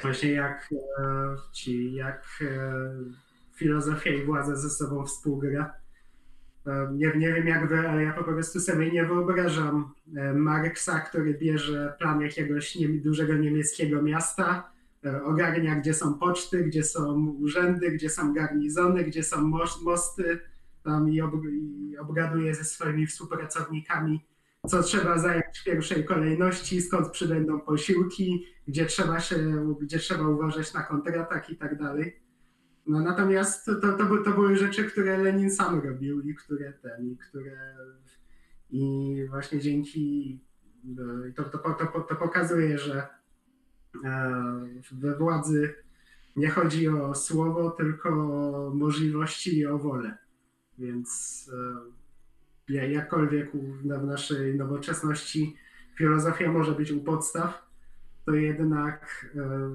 Właśnie jak e, ci, jak e, filozofia i władza ze sobą współgra. Nie, nie wiem jak wy, ale ja po prostu sobie nie wyobrażam Marksa, który bierze plan jakiegoś nie, dużego niemieckiego miasta, e, ogarnia gdzie są poczty, gdzie są urzędy, gdzie są garnizony, gdzie są mos- mosty tam i, ob, i obgaduje ze swoimi współpracownikami, co trzeba zająć w pierwszej kolejności, skąd przybędą posiłki, gdzie trzeba się, gdzie trzeba uważać na kontratak i tak dalej. No natomiast to, to, to, by- to były rzeczy, które Lenin sam robił i które ten, i które i właśnie dzięki e, to, to, to, to pokazuje, że e, we władzy nie chodzi o słowo, tylko o możliwości i o wolę. Więc e, ja- jakkolwiek w naszej nowoczesności filozofia może być u podstaw, to jednak e,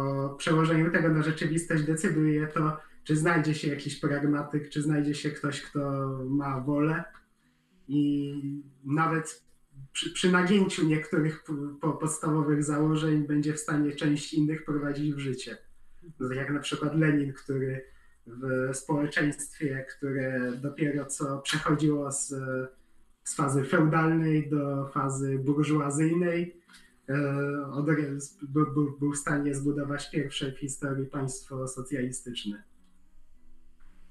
o przełożeniu tego na rzeczywistość decyduje to, czy znajdzie się jakiś pragmatyk, czy znajdzie się ktoś, kto ma wolę i nawet przy, przy nagięciu niektórych po, podstawowych założeń będzie w stanie część innych prowadzić w życie. No, tak Jak na przykład Lenin, który w społeczeństwie, które dopiero co przechodziło z, z fazy feudalnej do fazy burżuazyjnej, e, z- był, w stanie zbudować pierwsze w historii państwo socjalistyczne.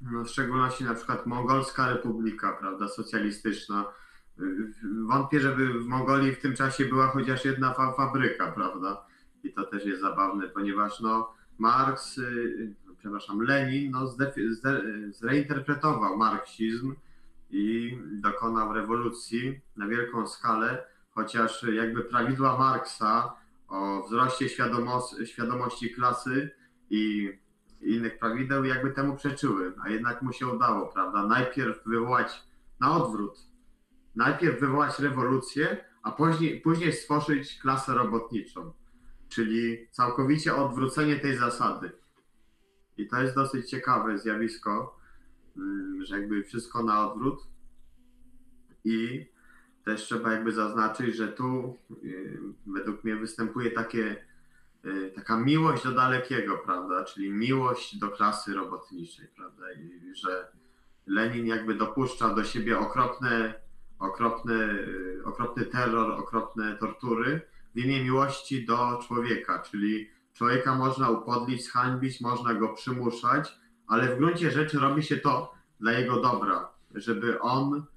No, w szczególności na przykład Mongolska Republika, prawda, socjalistyczna. Y, Wątpię, żeby w Mongolii w tym czasie była chociaż jedna fa- fabryka, prawda? I to też jest zabawne, ponieważ no, Marks, y, przepraszam, Lenin no, zreinterpretował marksizm i dokonał rewolucji na wielką skalę, chociaż jakby prawidła Marksa o wzroście świadomo- świadomości klasy i innych prawideł jakby temu przeczyły, a jednak mu się udało, prawda? Najpierw wywołać na odwrót, najpierw wywołać rewolucję, a później, później stworzyć klasę robotniczą, czyli całkowicie odwrócenie tej zasady. I to jest dosyć ciekawe zjawisko, ym, że jakby wszystko na odwrót. I też trzeba jakby zaznaczyć, że tu yy, według mnie występuje takie y, taka miłość do dalekiego, prawda, czyli miłość do klasy robotniczej, prawda, i że Lenin jakby dopuszcza do siebie okropne, okropne, y, okropny terror, okropne tortury w imię miłości do człowieka, czyli człowieka można upodlić, zhańbić, można go przymuszać, ale w gruncie rzeczy robi się to dla jego dobra, żeby on y,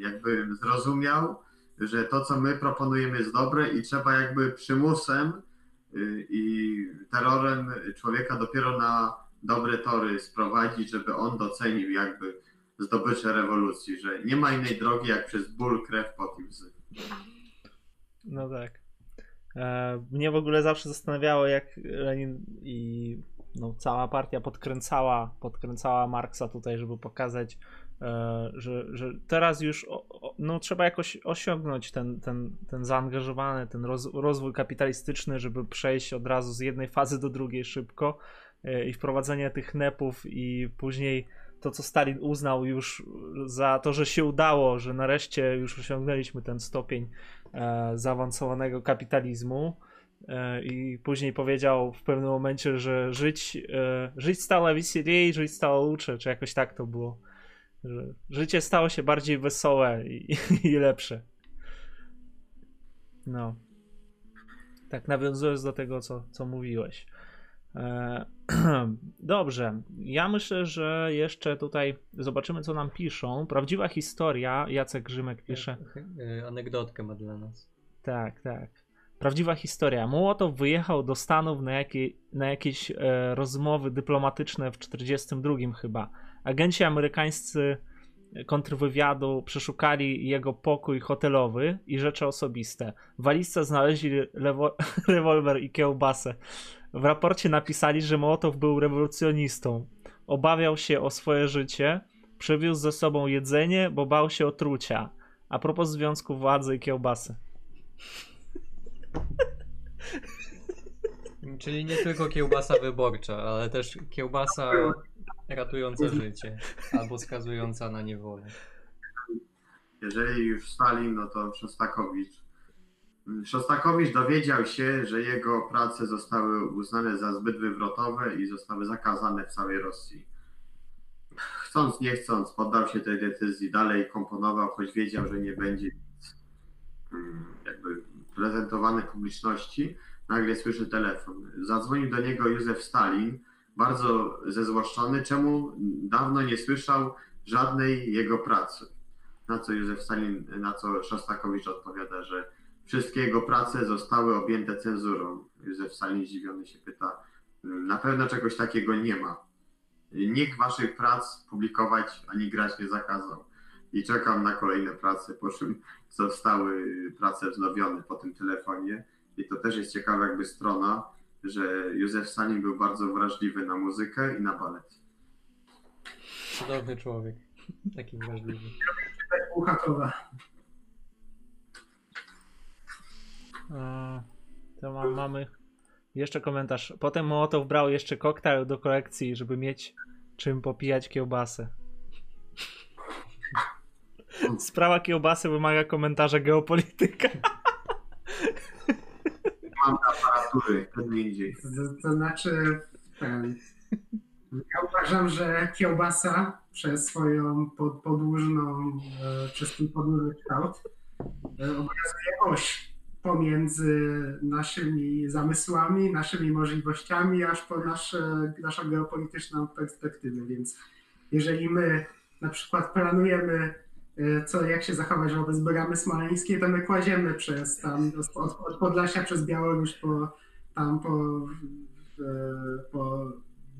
jakby zrozumiał, że to, co my proponujemy jest dobre i trzeba jakby przymusem y, i terrorem człowieka dopiero na dobre tory sprowadzić, żeby on docenił jakby zdobycze rewolucji, że nie ma innej drogi jak przez ból, krew, pot i łzy. No tak. E, mnie w ogóle zawsze zastanawiało, jak Lenin i no, cała partia podkręcała, podkręcała Marksa tutaj, żeby pokazać, że, że teraz już no, trzeba jakoś osiągnąć ten, ten, ten zaangażowany, ten roz, rozwój kapitalistyczny, żeby przejść od razu z jednej fazy do drugiej szybko e, i wprowadzenie tych nepów i później to, co Stalin uznał już za to, że się udało, że nareszcie już osiągnęliśmy ten stopień e, zaawansowanego kapitalizmu. E, I później powiedział w pewnym momencie, że żyć, e, żyć stało weseliej, żyć stało lepsze, czy jakoś tak to było. Że życie stało się bardziej wesołe i, i lepsze. No. Tak, nawiązując do tego, co, co mówiłeś. E, Dobrze. Ja myślę, że jeszcze tutaj zobaczymy, co nam piszą. Prawdziwa historia. Jacek Grzymek pisze. E, Anegdotkę ma dla nas. Tak, tak. Prawdziwa historia. Mołotow wyjechał do Stanów na, jakie, na jakieś e, rozmowy dyplomatyczne w 42 chyba. Agenci amerykańscy kontrwywiadu przeszukali jego pokój hotelowy i rzeczy osobiste. W walizce znaleźli lewo, rewolwer i kiełbasę. W raporcie napisali, że Mołotow był rewolucjonistą. Obawiał się o swoje życie, przywiózł ze sobą jedzenie, bo bał się otrucia. A propos związku władzy i kiełbasy. Czyli nie tylko kiełbasa wyborcza, ale też kiełbasa ratująca życie albo skazująca na niewolę. Jeżeli już Stalin, no to Szostakowicz. Szostakowicz dowiedział się, że jego prace zostały uznane za zbyt wywrotowe i zostały zakazane w całej Rosji. Chcąc, nie chcąc, poddał się tej decyzji, dalej komponował, choć wiedział, że nie będzie jakby prezentowany publiczności. Nagle słyszy telefon. Zadzwonił do niego Józef Stalin, bardzo zezłoszczony, czemu dawno nie słyszał żadnej jego pracy. Na co Józef Stalin, na co Szostakowicz odpowiada, że wszystkie jego prace zostały objęte cenzurą. Józef Stalin zdziwiony się pyta, na pewno czegoś takiego nie ma. Nikt waszych prac publikować ani grać nie zakazał. I czekam na kolejne prace, po czym zostały prace wznowione po tym telefonie. I to też jest ciekawa jakby strona, że Józef Stalin był bardzo wrażliwy na muzykę i na balet. Cudowny człowiek. Taki wrażliwy. Uchakowa. E, To ma, mamy jeszcze komentarz. Potem Mołotow brał jeszcze koktajl do kolekcji, żeby mieć czym popijać kiełbasę. Sprawa kiełbasy wymaga komentarza geopolityka. Mam aparatury, kiedy indziej. To, to znaczy, ten, ja uważam, że kiełbasa przez swoją pod, podłużną, e, przez ten podłużny kształt e, obrazuje oś pomiędzy naszymi zamysłami, naszymi możliwościami, aż po nasze, naszą geopolityczną perspektywę. Więc jeżeli my na przykład planujemy, co, jak się zachować wobec bramy smoleńskiej, to my kładziemy przez tam od, od Podlasia przez Białoruś po tam po, po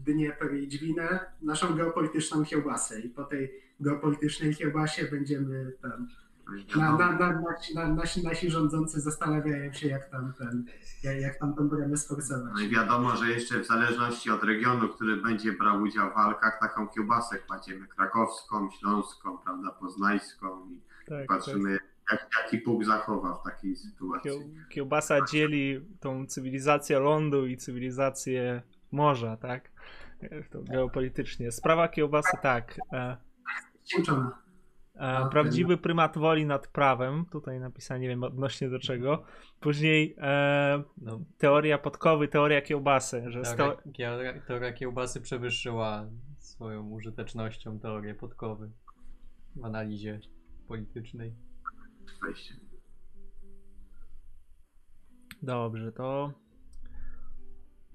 Dnieper i Dźwinę naszą geopolityczną kiełbasę. I po tej geopolitycznej kiełbasie będziemy tam na, na, na, nasi, na, nasi, nasi rządzący zastanawiają się, jak tam ten, jak, jak tam tą bramę sforsować. No i wiadomo, że jeszcze w zależności od regionu, który będzie brał udział w walkach, taką kiełbasę kładziemy krakowską, śląską, prawda, poznańską i Tak, patrzymy, jak, jaki puk zachowa w takiej sytuacji. Kieł, kiełbasa dzieli tą cywilizację lądu i cywilizację morza, tak? To geopolitycznie. Sprawa kiełbasy, tak. E, Prawdziwy prymat woli nad prawem. Tutaj napisane, nie wiem odnośnie do czego. Później e, No, teoria podkowy, teoria kiełbasy, że sto... teoria, teoria, teoria kiełbasy przewyższyła swoją użytecznością teorię podkowy w analizie politycznej. Dobrze, to.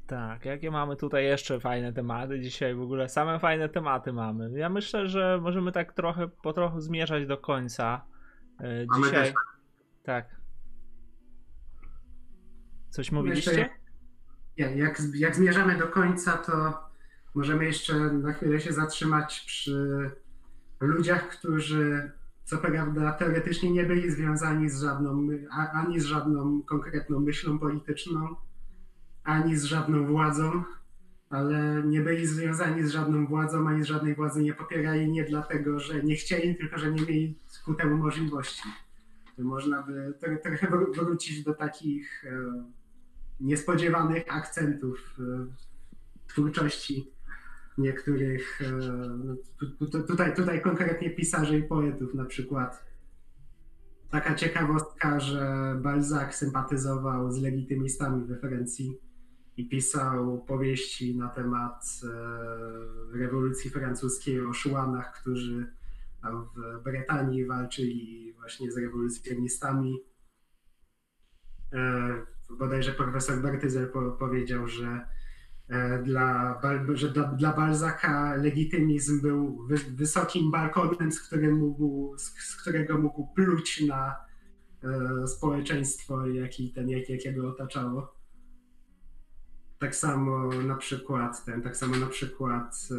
Tak, jakie mamy tutaj jeszcze fajne tematy dzisiaj w ogóle? Same fajne tematy mamy. Ja myślę, że możemy tak trochę po trochu zmierzać do końca. E, Dzisiaj. też- Tak. Coś mówiliście? jak, ja- jak, jak zmierzamy do końca, to możemy jeszcze na chwilę się zatrzymać przy ludziach, którzy co prawda teoretycznie nie byli związani z żadną, ani z żadną konkretną myślą polityczną, ani z żadną władzą, ale nie byli związani z żadną władzą, ani z żadnej władzy nie popierali nie dlatego, że nie chcieli, tylko że nie mieli ku temu możliwości. Można by tro- trochę wró- wrócić do takich e, niespodziewanych akcentów e, twórczości niektórych, e, tu- tu- tutaj, tutaj konkretnie pisarzy i poetów na przykład. Taka ciekawostka, że Balzac sympatyzował z legitymistami we Francji i pisał powieści na temat e, rewolucji francuskiej o szułanach, którzy w Brytanii walczyli właśnie z rewolucjonistami. E, bodajże profesor Bertyzel po, powiedział, że, e, dla, że dla, Balzaka legitymizm był wy, wysokim balkonem, z, którym mógł, z, którego mógł pluć na społeczeństwo, jaki ten, jak, jakiego otaczało. Tak samo na przykład ten, tak samo na przykład e,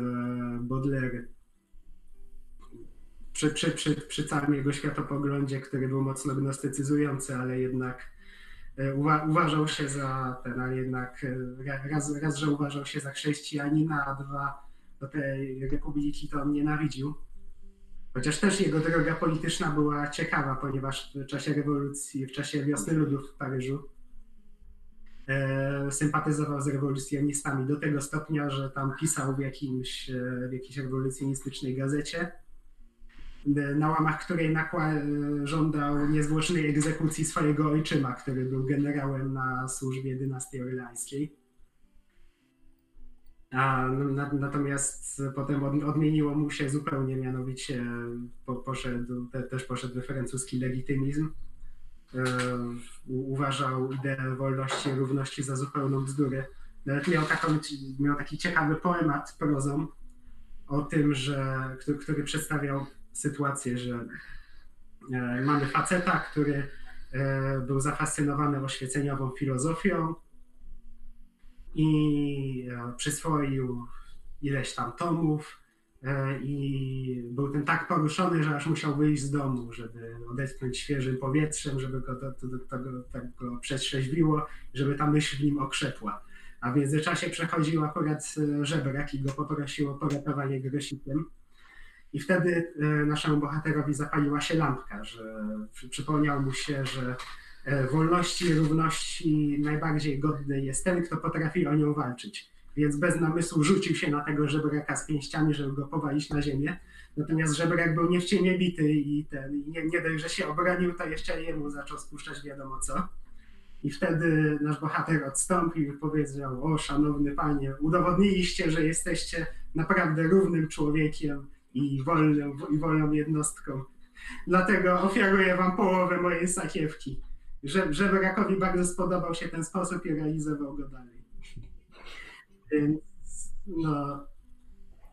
Baudelaire przy, przy, przy, przy całym jego światopoglądzie, który był mocno gnostycyzujący, ale jednak e, uwa, uważał się za ten, ale jednak e, ra- raz, raz, że uważał się za chrześcijanina, a dwa, do tej republiki to on nienawidził. Chociaż też jego droga polityczna była ciekawa, ponieważ w czasie rewolucji, w czasie wiosny ludów w Paryżu sympatyzował z rewolucjonistami do tego stopnia, że tam pisał w, jakimś, e, w jakiejś rewolucjonistycznej gazecie, e, na łamach której e, żądał niezwłocznej egzekucji swojego ojczyma, który był generałem na służbie dynastii orleańskiej. A, no, na, natomiast potem od, odmieniło mu się zupełnie, mianowicie po, poszedł, te, też poszedł we francuski legitymizm. E, uważał ideę wolności i równości za zupełną bzdurę. Nawet miał, taką, miał taki ciekawy poemat prozą o tym, że, który, który przedstawiał sytuację, że e, mamy faceta, który e, był zafascynowany oświeceniową filozofią i przyswoił ileś tam tomów i był tym tak poruszony, że aż musiał wyjść z domu, żeby odetchnąć świeżym powietrzem, żeby go to, to, to, go, tak go przetrzeźwiło, żeby ta myśl w nim okrzepła. A w międzyczasie przechodził akurat e, żebrak i go poprosił o poratowanie grosikiem. I wtedy e, naszemu bohaterowi zapaliła się lampka, że przy- przypomniał mu się, że e, wolności równości najbardziej godny jest ten, kto potrafi o nią walczyć. Więc bez namysłu rzucił się na tego żebraka z pięściami, żeby go powalić na ziemię. Natomiast żebrak był nie w ciemię bity i ten, nie, nie dość, że się obronił, to jeszcze jemu zaczął spuszczać wiadomo co. I wtedy nasz bohater odstąpił i powiedział: O, szanowny panie, udowodniliście, że jesteście naprawdę równym człowiekiem i wolną, i wolną jednostką. Dlatego ofiaruję wam połowę mojej sakiewki. Że, żebrakowi bardzo spodobał się ten sposób i realizował go dalej. Więc no,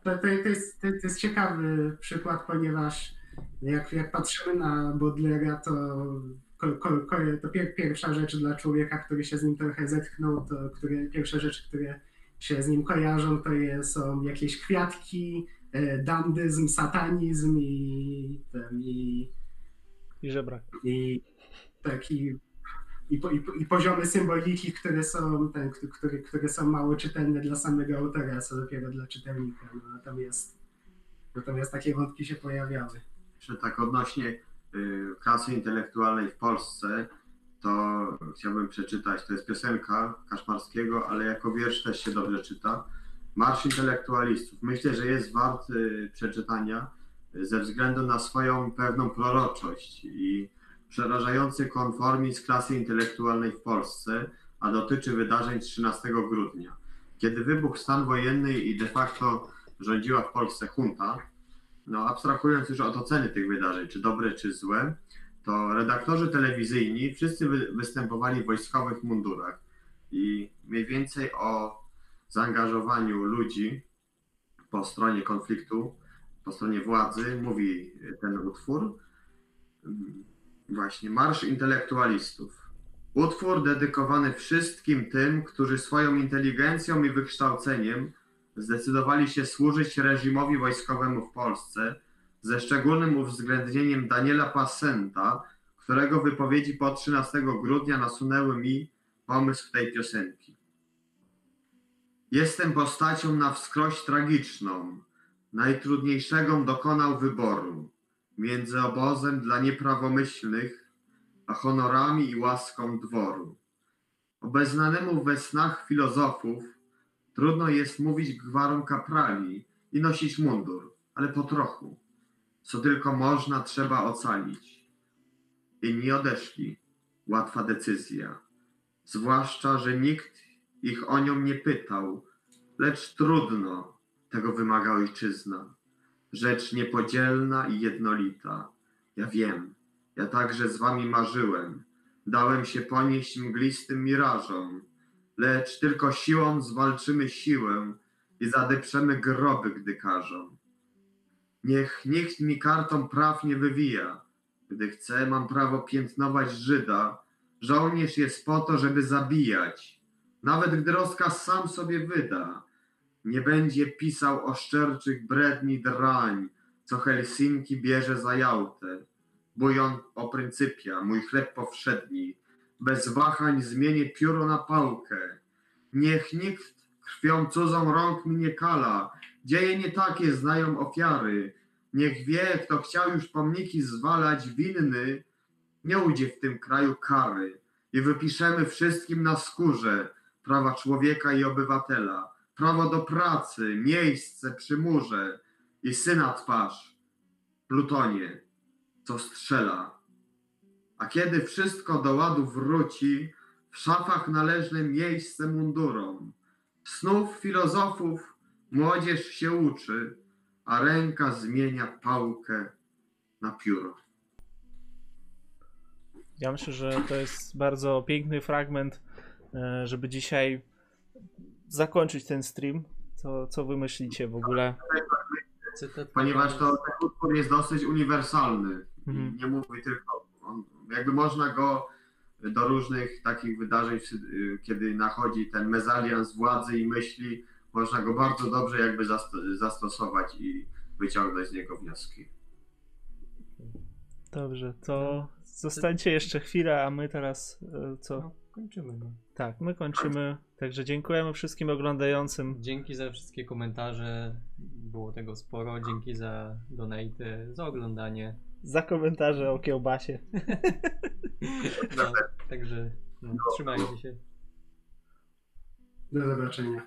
to, to, to, jest, to, jest ciekawy przykład, ponieważ jak, jak patrzymy na Baudelaire, to, ko, ko, ko, to pier, pierwsza rzecz dla człowieka, który się z nim trochę zetknął, to które, pierwsze rzeczy, które się z nim kojarzą, to je, są jakieś kwiatki, e, dandyzm, satanizm i, ten, i, I żebrak. i taki i, po- i, i poziomy symboliki, które są, ten, które, które są mało czytelne dla samego autora, co dopiero dla czytelnika. No, natomiast, natomiast takie wątki się pojawiały. Jeszcze tak odnośnie y, klasy intelektualnej w Polsce, to chciałbym przeczytać, to jest piosenka Kaszmarskiego, ale jako wiersz też się dobrze czyta. Marsz intelektualistów. Myślę, że jest wart y, przeczytania, ze względu na swoją pewną proroczość i przerażający konformizm klasy intelektualnej w Polsce, a dotyczy wydarzeń 13 grudnia, kiedy wybuchł stan wojenny i de facto rządziła w Polsce junta. No, abstrahując już od oceny tych wydarzeń, czy dobre, czy złe, to redaktorzy telewizyjni wszyscy wy, występowali w wojskowych mundurach i mniej więcej o zaangażowaniu ludzi po stronie konfliktu, po stronie władzy mówi ten utwór. Właśnie Marsz Intelektualistów. Utwór dedykowany wszystkim tym, którzy swoją inteligencją i wykształceniem zdecydowali się służyć reżimowi wojskowemu w Polsce, ze szczególnym uwzględnieniem Daniela Passenta, którego wypowiedzi po 13 grudnia nasunęły mi pomysł tej piosenki. Jestem postacią na wskroś tragiczną, najtrudniejszego dokonał wyboru między obozem dla nieprawomyślnych, a honorami i łaską dworu. Obeznanemu we snach filozofów trudno jest mówić gwarom kaprali i nosić mundur, ale po trochu, co tylko można trzeba ocalić. Inni odeszli, łatwa decyzja, zwłaszcza, że nikt ich o nią nie pytał, lecz trudno, tego wymaga ojczyzna. Rzecz niepodzielna i jednolita. Ja wiem, ja także z wami marzyłem. Dałem się ponieść mglistym mirażom, lecz tylko siłą zwalczymy siłę i zadeprzemy groby, gdy każą. Niech nikt mi kartą praw nie wywija. Gdy chcę, mam prawo piętnować Żyda. Żołnierz jest po to, żeby zabijać. Nawet gdy rozkaz sam sobie wyda. Nie będzie pisał o szczerczych bredni drań, co Helsinki bierze za Jałtę. Bujon o pryncypia, mój chleb powszedni. Bez wahań zmienię pióro na pałkę. Niech nikt krwią cudzą rąk mnie kala. Dzieje nie takie znają ofiary. Niech wie, kto chciał już pomniki zwalać winny, nie ujdzie w tym kraju kary. I wypiszemy wszystkim na skórze prawa człowieka i obywatela, prawo do pracy, miejsce przy murze i syna twarz, Plutonie, co strzela. A kiedy wszystko do ładu wróci, w szafach należne miejsce mundurom. Snów filozofów młodzież się uczy, a ręka zmienia pałkę na pióro. Ja myślę, że to jest bardzo piękny fragment, e, żeby dzisiaj zakończyć ten stream. Co, co wy myślicie w ogóle? Ponieważ to ten utwór jest dosyć uniwersalny. Mhm. Nie mówi tylko. On, jakby można go do różnych takich wydarzeń, w- kiedy nachodzi ten mezalians władzy i myśli, można go bardzo dobrze jakby zast- zastosować i wyciągnąć z niego wnioski. Dobrze, to zostańcie jeszcze chwilę, a my teraz e, co? No, kończymy. No. Tak, my kończymy. Także dziękujemy wszystkim oglądającym. Dzięki za wszystkie komentarze. Było tego sporo. Dzięki za donaty, za oglądanie. Za komentarze o kiełbasie. No, także no, trzymajcie się. Do zobaczenia.